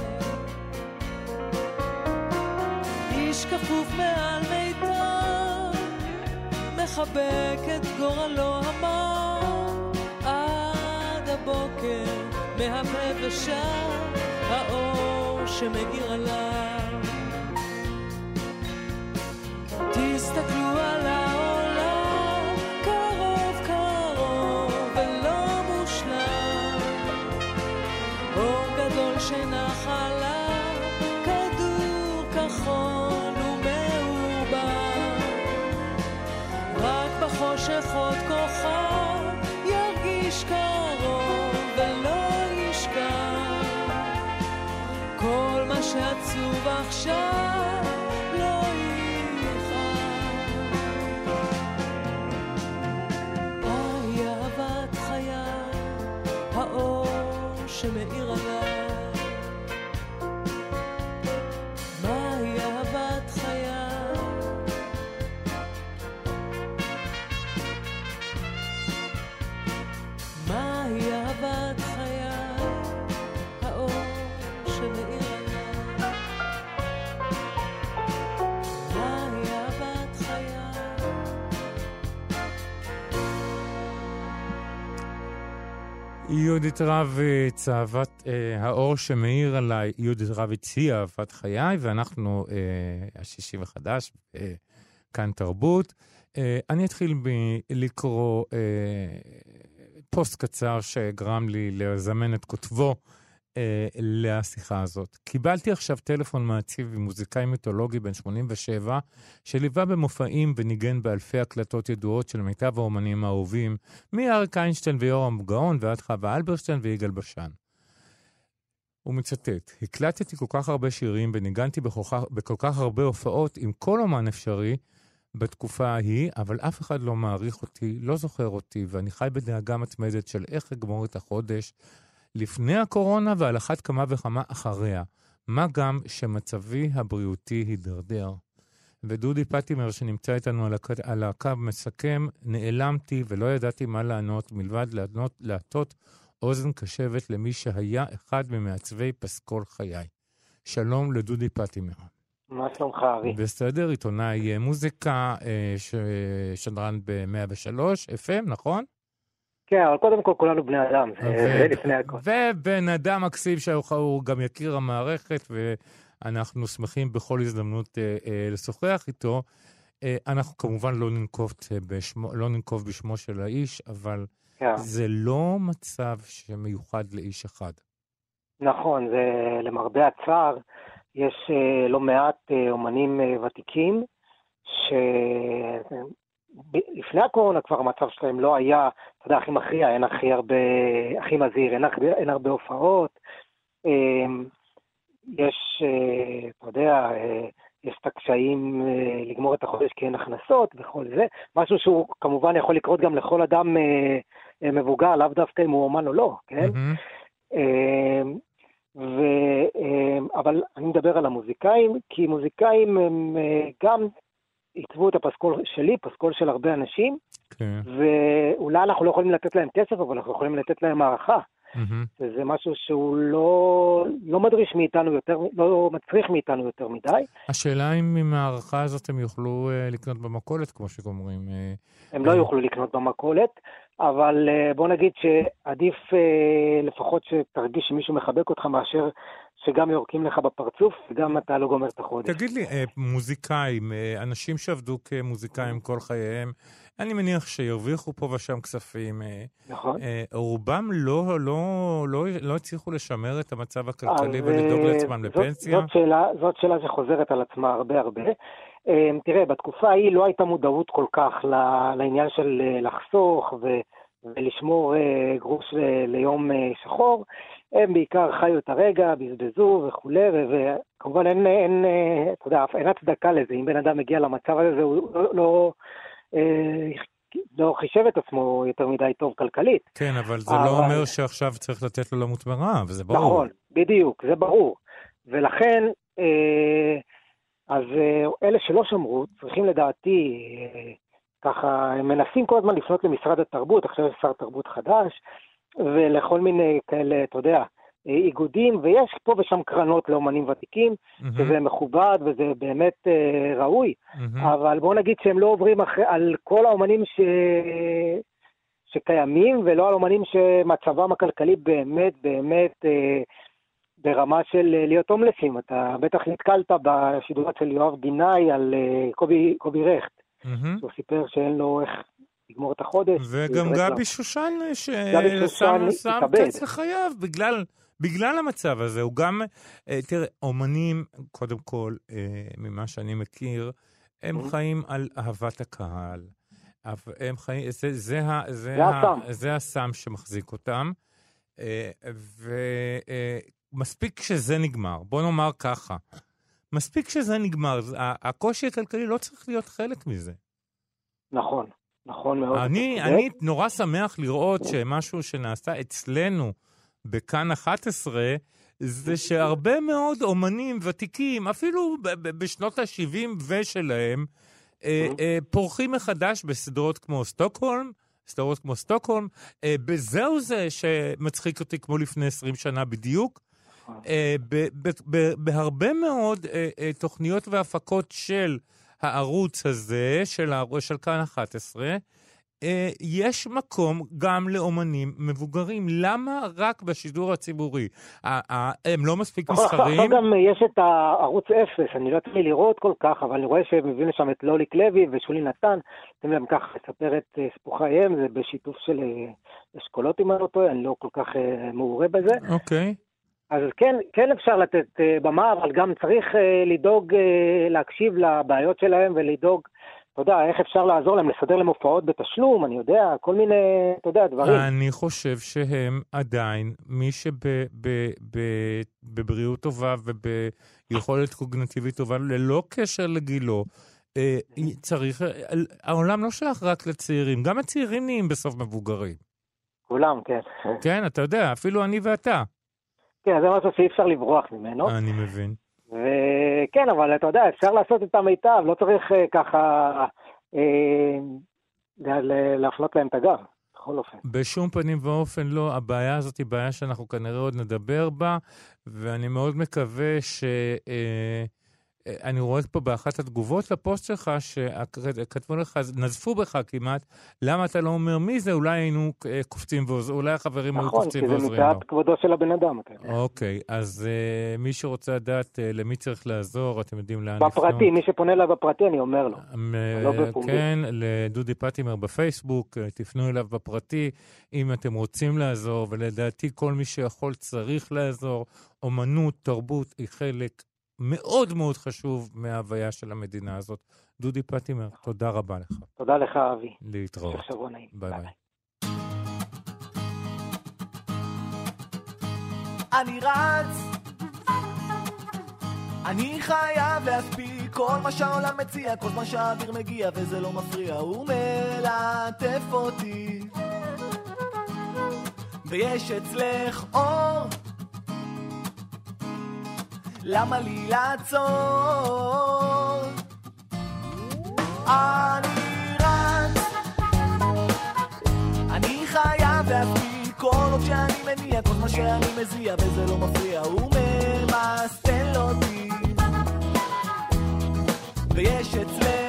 איש כפוף מעל מיתר, מחבק את גורלו המר, עד הבוקר מהפה ושב האור שמאיר עליו. תסתכלו על שעצוב עכשיו יהודית רביץ, אהבת אה, האור שמאיר עליי, יהודית רביץ היא אהבת חיי, ואנחנו אה, השישי וחדש, אה, כאן תרבות. אה, אני אתחיל מלקרוא אה, פוסט קצר שגרם לי לזמן את כותבו אה, לשיחה הזאת. קיבלתי עכשיו טלפון מעציב ממוזיקאי מיתולוגי בן 87, שליווה במופעים וניגן באלפי הקלטות ידועות של מיטב האומנים האהובים, מאריק איינשטיין ויורם גאון ועד חווה אלברשטיין ויגאל בשן. הוא מצטט, הקלטתי כל כך הרבה שירים וניגנתי בכוח, בכל כך הרבה הופעות עם כל אומן אפשרי בתקופה ההיא, אבל אף אחד לא מעריך אותי, לא זוכר אותי, ואני חי בדאגה מתמדת של איך אגמור את החודש לפני הקורונה ועל אחת כמה וכמה אחריה. מה גם שמצבי הבריאותי הידרדר. ודודי פטימר, שנמצא איתנו על, הק... על הקו, מסכם, נעלמתי ולא ידעתי מה לענות, מלבד לענות, להטות אוזן קשבת למי שהיה אחד ממעצבי פסקול חיי. שלום לדודי פטימר. מה שלומך, ארי? בסדר, עיתונאי מוזיקה, אה, ש... שדרן ב-103, FM, נכון? כן, אבל קודם כל כולנו בני אדם, זה לפני הכל. ובן אדם מקסים שהוא גם יכיר המערכת, ואנחנו שמחים בכל הזדמנות אה, אה, לשוחח איתו. אה, אנחנו כמובן לא ננקוב, בשמו, לא ננקוב בשמו של האיש, אבל כן. זה לא מצב שמיוחד לאיש אחד. נכון, זה למרבה הצער, יש אה, לא מעט אה, אומנים אה, ותיקים, שלפני הקורונה כבר המצב שלהם לא היה, אתה יודע, הכי מכריע, אין הכי הרבה, הכי מזהיר, אין, אין הרבה הופעות. אה, יש, אה, אתה יודע, אה, יש את הקשיים אה, לגמור את החודש כי אין הכנסות וכל זה, משהו שהוא כמובן יכול לקרות גם לכל אדם מבוגר, לאו דווקא אם הוא אומן או לא, כן? אה, ו, אה, אבל אני מדבר על המוזיקאים, כי מוזיקאים הם גם עיצבו את הפסקול שלי, פסקול של הרבה אנשים, כן. ואולי אנחנו לא יכולים לתת להם כסף, אבל אנחנו יכולים לתת להם הערכה. מהמם. וזה משהו שהוא לא, לא מדריש מאיתנו יותר, לא מצריך מאיתנו יותר מדי. השאלה אם עם ההערכה הזאת הם יוכלו אה, לקנות במכולת, כמו שאומרים. אה, הם לא אה. יוכלו לקנות במכולת, אבל אה, בוא נגיד שעדיף אה, לפחות שתרגיש שמישהו מחבק אותך מאשר שגם יורקים לך בפרצוף וגם אתה לא גומר את החודש. תגיד לי, אה, מוזיקאים, אה, אנשים שעבדו כמוזיקאים כל חייהם, אני מניח שירוויחו פה ושם כספים. אה, נכון. רובם לא, לא, לא, לא הצליחו לשמר את המצב הכלכלי ולדאוג לעצמם לפנסיה? זאת שאלה, זאת שאלה שחוזרת על עצמה הרבה הרבה. אה, תראה, בתקופה ההיא לא הייתה מודעות כל כך לעניין של לחסוך ו- ולשמור גרוש ליום שחור. הם בעיקר חיו את הרגע, בזבזו וכולי, וכמובן אין, אין, אה, אתה יודע, אין הצדקה לזה. אם בן אדם מגיע למצב הזה, הוא לא, לא, אה, לא חישב את עצמו יותר מדי טוב כלכלית. כן, אבל זה לא אבל- אומר שעכשיו צריך לתת לו למות מרעב, וזה ברור. נכון, בדיוק, זה ברור. ולכן, אה, אז אלה שלא שמרו, צריכים לדעתי, ככה, הם מנסים כל הזמן לפנות למשרד התרבות, עכשיו יש שר תרבות חדש, ולכל מיני כאלה, אתה יודע, אה, איגודים, ויש פה ושם קרנות לאומנים ותיקים, מהמם, שזה מכובד וזה באמת אה, ראוי, מהמם. אבל בואו נגיד שהם לא עוברים אחרי, על כל האומנים ש... שקיימים, ולא על אומנים שמצבם הכלכלי באמת באמת אה, ברמה של אה, להיות הומלסים. אתה בטח נתקלת בשידורות של יואב גינאי על אה, קובי, קובי רכט, מהמם. שהוא סיפר שאין לו איך לגמור את החודש. וגם הוא יזרק גבי. שושן ששם שם. קץ לחייו בגלל, בגלל המצב הזה. הוא גם, אה, תראה, אומנים, קודם כל, אה, ממה שאני מכיר, הם Mhm. חיים על אהבת הקהל. הם חיים, זה, זה, זה, זה. זה הסם שמחזיק אותם. ומספיק שזה נגמר. בוא נאמר ככה, מספיק שזה נגמר. הקושי הכלכלי לא צריך להיות חלק מזה. נכון, נכון מאוד. אני. אני נורא שמח לראות שמשהו שנעשה אצלנו בכאן 11, זה שהרבה מאוד אומנים ותיקים, אפילו בשנות ה-70 ושלהם, אה, אה, פורחים מחדש בסדרות כמו סטוקהולם, סדרות כמו סטוקהולם. אה, בזהו זה שמצחיק אותי כמו לפני 20 שנה בדיוק. ב- בהרבה מאוד תוכניות והפקות של הערוץ הזה, של, של כאן 11, אה, יש מקום גם לאומנים מבוגרים. למה רק בשידור הציבורי? הם לא מספיק עכשיו מסחריים? גם יש את הערוץ אפס, אני לא יצא לראות כל כך, אבל אני רואה שהם מביאים לשם את לוליק לוי ושולי נתן, נותנים להם ככה לספר את אה, סיפור חייהם, זה בשיתוף של אה, אשכולות אם אני לא טועה, אני לא כל כך מעורה בזה. אוקיי. אז כן, כן אפשר לתת אה, במה, אבל גם צריך אה, לדאוג, אה, להקשיב לבעיות שלהם ולדאוג, אתה יודע, איך אפשר לעזור להם, לסדר להם הופעות בתשלום, אני יודע, כל מיני, אתה יודע, דברים. אני חושב שהם עדיין, מי שבבריאות טובה וביכולת קוגנטיבית טובה, ללא קשר לגילו, צריך, העולם לא שייך רק לצעירים, גם הצעירים נהיים בסוף מבוגרים. כולם, כן. כן, אתה יודע, אפילו אני ואתה. כן, זה משהו שאי אפשר לברוח ממנו. אני מבין. וכן, אבל אתה יודע, אפשר לעשות את המיטב, לא צריך אה, ככה אה, להפנות להם את הגב, בכל אופן. בשום פנים ואופן לא. הבעיה הזאת היא בעיה שאנחנו כנראה עוד נדבר בה, ואני מאוד מקווה ש... אה, אה, אני רואה פה באחת התגובות לפוסט שלך, שכתבו לך, נזפו בך כמעט, למה אתה לא אומר מי זה, אולי היינו אה, קופצים ועוזרים, אולי החברים היו נכון, קופצים כי זה ועוזרים לו. מפאת כבודו של הבן אדם. אוקיי, אז אה, מי שרוצה לדעת אה, למי צריך לעזור, אתם יודעים לאן לפנות. בפרטי, מי שפונה אליי בפרטי, אני אומר לו. לא בפומבי. כן, לדודי פטימר בפייסבוק, תפנו אליו בפרטי אם אתם רוצים לעזור, ולדעתי כל מי שיכול צריך לעזור. אומנות, תרבות היא חלק מאוד מאוד חשוב מההוויה של המדינה הזאת. דודי פטימר, תודה רבה לך. תודה לך, אבי. להתראות. שבוע נעים. ביי ביי. אני רץ, אני חייב להספיק כל מה שהעולם מציע, כל זמן שהאוויר מגיע וזה לא מפריע, הוא מלטף אותי. ויש אצלך אור, למה לי לעצור? אני רץ, אני חייב להספיק כל עוד שאני מניע, שאני מזיע וזה לא מפריע, הוא ממסטל אותי. ויש אצלך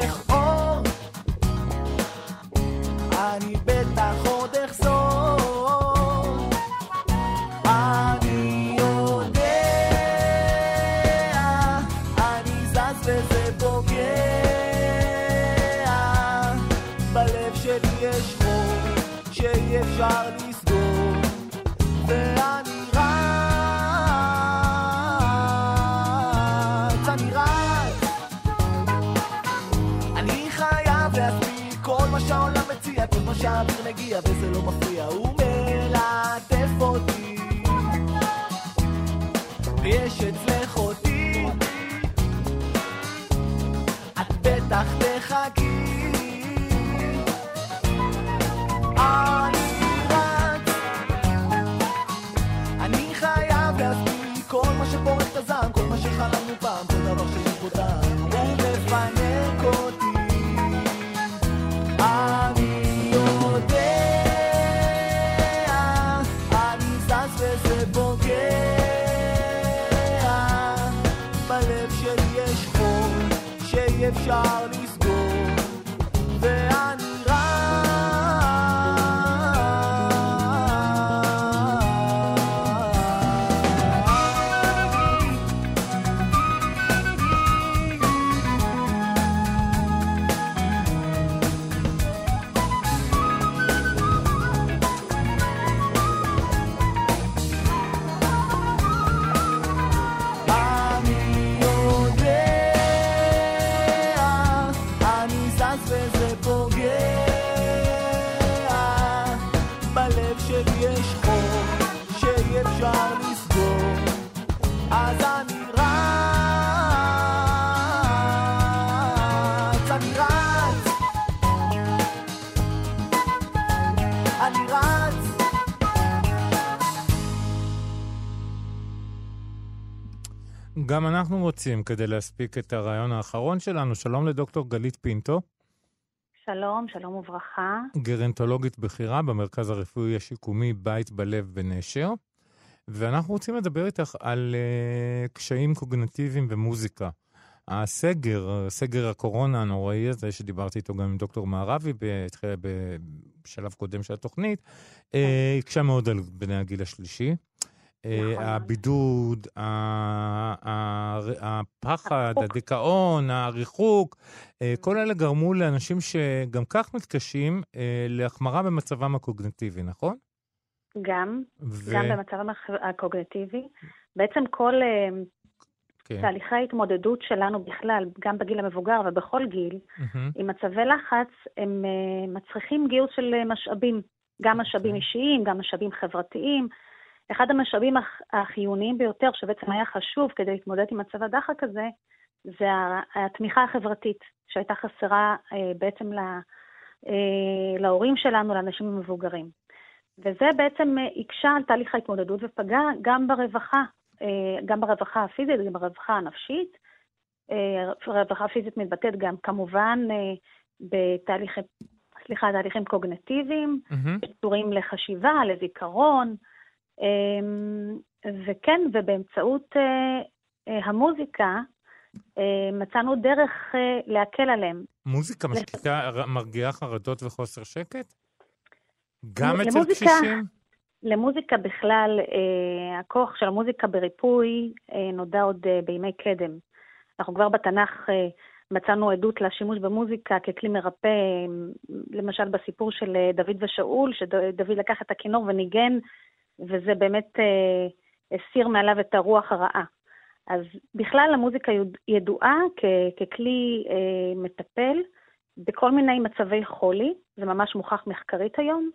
רוצים, כדי להספיק את הרעיון האחרון שלנו, שלום לדוקטור גלית פינטו, שלום, שלום וברכה. גרנטולוגית בכירה במרכז הרפואי השיקומי בית בלב בנשר, ואנחנו רוצים לדבר איתך על uh, קשיים קוגנטיביים במוזיקה. הסגר, סגר הקורונה הנוראי הזה, שדיברתי איתו גם עם דוקטור מערבי בשלב קודם של התוכנית, אה, הקשה מאוד על בני הגיל השלישי. אה, נכון. הבידוד, הפחד, הדיכאון, הריחוק, אה, כל אלה גרמו לאנשים שגם כך מתקשים אה, להחמרה במצבם הקוגנטיבי, נכון? גם, ו- גם במצב הח- הקוגניטיבי. בעצם כל כן. תהליכי ההתמודדות שלנו בכלל, גם בגיל המבוגר ובכל גיל, מהמם. עם מצבי לחץ, הם מצריכים גיוס של משאבים, גם משאבים אישיים, גם משאבים חברתיים. אחד המשאבים הח- החיוניים ביותר, שבעצם היה חשוב כדי להתמודד עם מצב הדחק הזה, זה התמיכה החברתית, שהייתה חסרה אה, בעצם ל, אה, להורים שלנו, לאנשים המבוגרים. וזה בעצם אה, הקשה על תהליך ההתמודדות ופגע גם ברווחה, גם ברווחה הפיזית, גם ברווחה הנפשית. רווחה פיזית מתבטאת גם כמובן אה, בתהליכי, סליחה, תהליכים קוגנטיביים, מהמם. שקשורים לחשיבה, לזיכרון, וכן, ובאמצעות אה, אה, המוזיקה אה, מצאנו דרך להקל עליהם. מוזיקה משקיטה, מרגיעה חרדות וחוסר שקט? גם אצל למוזיקה- קשישים? למוזיקה בכלל, הכוח של המוזיקה בריפוי נודע עוד בימי קדם. אנחנו כבר בתנ"ך מצאנו עדות לשימוש במוזיקה ככלי מרפא, למשל בסיפור של דוד ושאול, שדוד לקח את הכינור וניגן, וזה באמת אה, הסיר מעליו את הרוח הרעה. אז בכלל המוזיקה ידועה כ- ככלי אה, מטפל בכל מיני מצבי חולי, זה ממש מוכח מחקרית היום,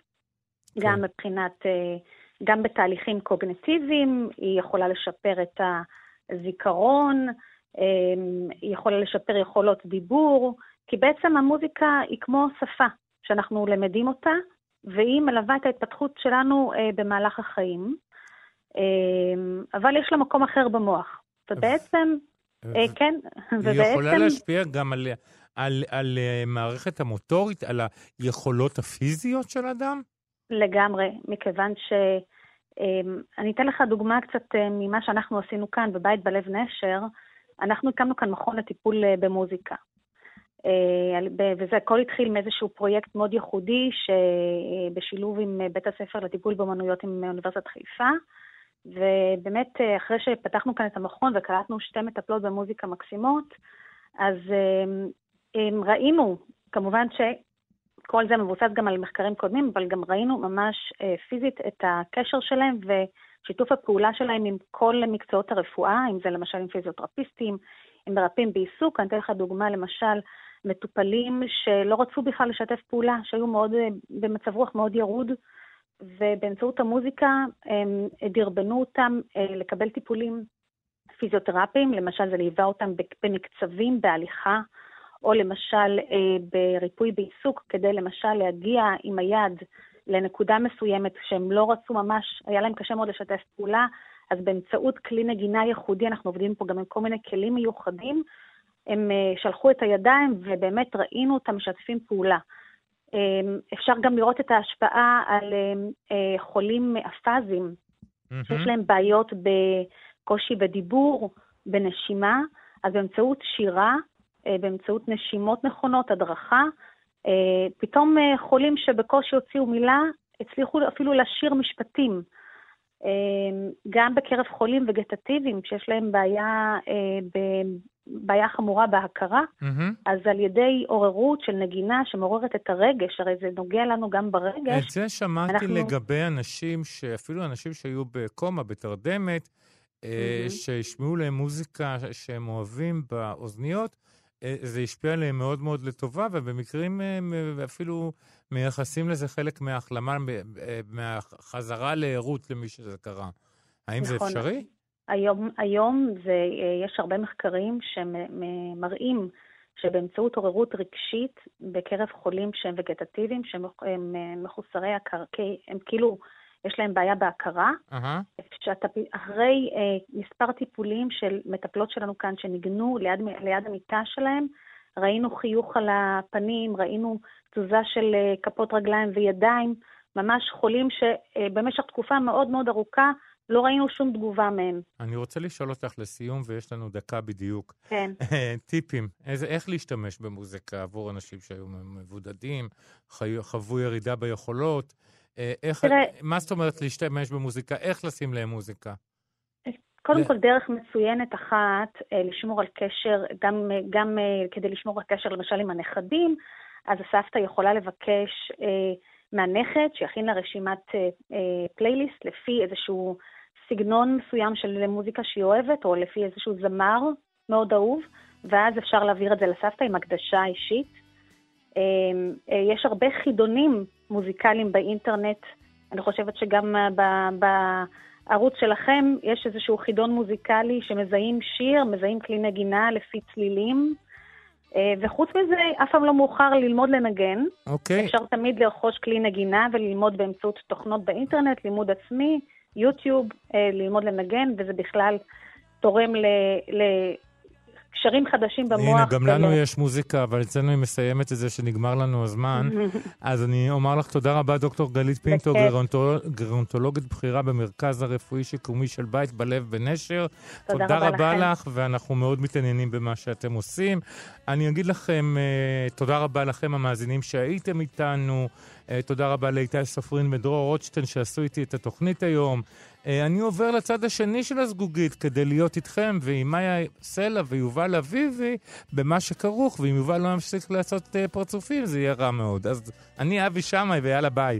גם מבחינת, אה, גם בתהליכים קוגנטיביים, היא יכולה לשפר את הזיכרון, אה, היא יכולה לשפר יכולות דיבור, כי בעצם המוזיקה היא כמו שפה, שאנחנו למדים אותה, והיא מלווה את ההתפתחות שלנו אה, במהלך החיים, אה, אבל יש לה מקום אחר במוח. ובעצם, אה, כן, היא יכולה ובעצם, להשפיע גם על, על, על אה, מערכת המוטורית, על היכולות הפיזיות של אדם? לגמרי, מכיוון אמ, אני אתן לך דוגמה קצת אה, ממה שאנחנו עשינו כאן בבית בלב נשר. אנחנו הקמנו כאן מכון לטיפול אה, במוזיקה. אה, וזה הכל התחיל מאיזשהו פרויקט מאוד ייחודי שבשילוב עם בית הספר לטיפול באמנויות עם אוניברסיטת חיפה. ובאמת, אחרי שפתחנו כאן את המכון וקלטנו שתי מטפלות במוזיקה מקסימות, אז ראינו, כמובן כל זה מבוסס גם על מחקרים קודמים, אבל גם ראינו ממש אה, פיזית את הקשר שלהם ושיתוף הפעולה שלהם עם כל מקצועות הרפואה, אם זה למשל עם פיזיותרפיסטים, עם מרפאים בעיסוק. אני אתן לך דוגמה, למשל, מטופלים שלא רצו בכלל לשתף פעולה, שהיו מאוד, אה, במצב רוח מאוד ירוד, ובאמצעות המוזיקה הם דרבנו אותם אה, לקבל טיפולים פיזיותרפיים, למשל זה ליווה אותם במקצבים, בהליכה, או למשל אה, בריפוי בעיסוק, כדי למשל להגיע עם היד לנקודה מסוימת שהם לא רצו ממש, היה להם קשה מאוד לשתף פעולה, אז באמצעות כלי נגינה ייחודי, אנחנו עובדים פה גם עם כל מיני כלים מיוחדים, הם אה, שלחו את הידיים ובאמת ראינו אותם משתפים פעולה. אה, אפשר גם לראות את ההשפעה על אה, אה חולים אפאזיים, mm-hmm. שיש להם בעיות בקושי בדיבור, בנשימה, אז באמצעות שירה אה, באמצעות נשימות נכונות, הדרכה. פתאום חולים שבקושי הוציאו מילה, הצליחו אפילו לשיר משפטים. גם בקרב חולים וגטטיביים, שיש להם בעיה, בעיה חמורה בהכרה, mm-hmm. אז על ידי עוררות של נגינה שמעוררת את הרגש, הרי זה נוגע לנו גם ברגש. את זה שמעתי אנחנו... לגבי אנשים, שאפילו אנשים שהיו בקומה, בתרדמת, mm-hmm. שהשמיעו להם מוזיקה שהם אוהבים באוזניות, אה, זה השפיע עליהם מאוד מאוד לטובה, ובמקרים אה, אפילו מייחסים לזה חלק מההחלמה, אה, מהחזרה לערות למי שזה קרה. האם נכון. זה אפשרי? היום, היום זה, יש הרבה מחקרים שמראים שבאמצעות עוררות רגשית בקרב חולים שהם וגטטיביים, שהם מחוסרי הקרקעי, הם כאילו יש להם בעיה בהכרה. Uh-huh. שאתה, אחרי אה, מספר טיפולים של מטפלות שלנו כאן שניגנו ליד, ליד המיטה שלהם, ראינו חיוך על הפנים, ראינו תזוזה של אה, כפות רגליים וידיים, ממש חולים שבמשך אה, תקופה מאוד מאוד ארוכה לא ראינו שום תגובה מהם. אני רוצה לשאול אותך לסיום, ויש לנו דקה בדיוק. כן. טיפים, איזה, איך להשתמש במוזיקה עבור אנשים שהיו מבודדים, חוו ירידה ביכולות, אה, איך, תראה, מה זאת אומרת להשתמש במוזיקה? איך לשים להם מוזיקה? קודם כל, דרך מצוינת אחת, אה, לשמור על קשר, גם, גם אה, כדי לשמור על קשר למשל עם הנכדים, אז הסבתא יכולה לבקש מהנכד שיכין לה רשימת פלייליסט לפי איזשהו סגנון מסוים של מוזיקה שהיא אוהבת, או לפי איזשהו זמר מאוד אהוב, ואז אפשר להעביר את זה לסבתא עם הקדשה אישית. יש הרבה חידונים מוזיקליים באינטרנט. אני חושבת שגם אה, בערוץ שלכם יש איזשהו חידון מוזיקלי שמזהים שיר, מזהים כלי נגינה לפי צלילים. אה, וחוץ מזה, אף פעם לא מאוחר ללמוד לנגן. אוקיי. Okay. אפשר תמיד לרכוש כלי נגינה וללמוד באמצעות תוכנות באינטרנט, לימוד עצמי, יוטיוב, אה, ללמוד לנגן, וזה בכלל תורם ל, ל, קשרים חדשים במוח. הנה, גם לנו יש מוזיקה, אבל אצלנו היא מסיימת את זה שנגמר לנו הזמן. אז אני אומר לך תודה רבה, דוקטור גלית פינטו, גרונטולוגית בכירה במרכז הרפואי-שיקומי של בית בלב בנשר. תודה, תודה רבה לכם. לך, ואנחנו מאוד מתעניינים במה שאתם עושים. אני אגיד לכם, uh, תודה רבה לכם, המאזינים שהייתם איתנו. Uh, תודה רבה לאיתי ספרין ודרור רוטשטיין שעשו איתי את התוכנית היום. אה, אני עובר לצד השני של הזגוגית כדי להיות איתכם ועם מאיה סלע ויובל אביבי במה שכרוך, ואם יובל לא ימשיך לעשות אה, פרצופים זה יהיה רע מאוד. אז אני אבי שמאי ויאללה ביי.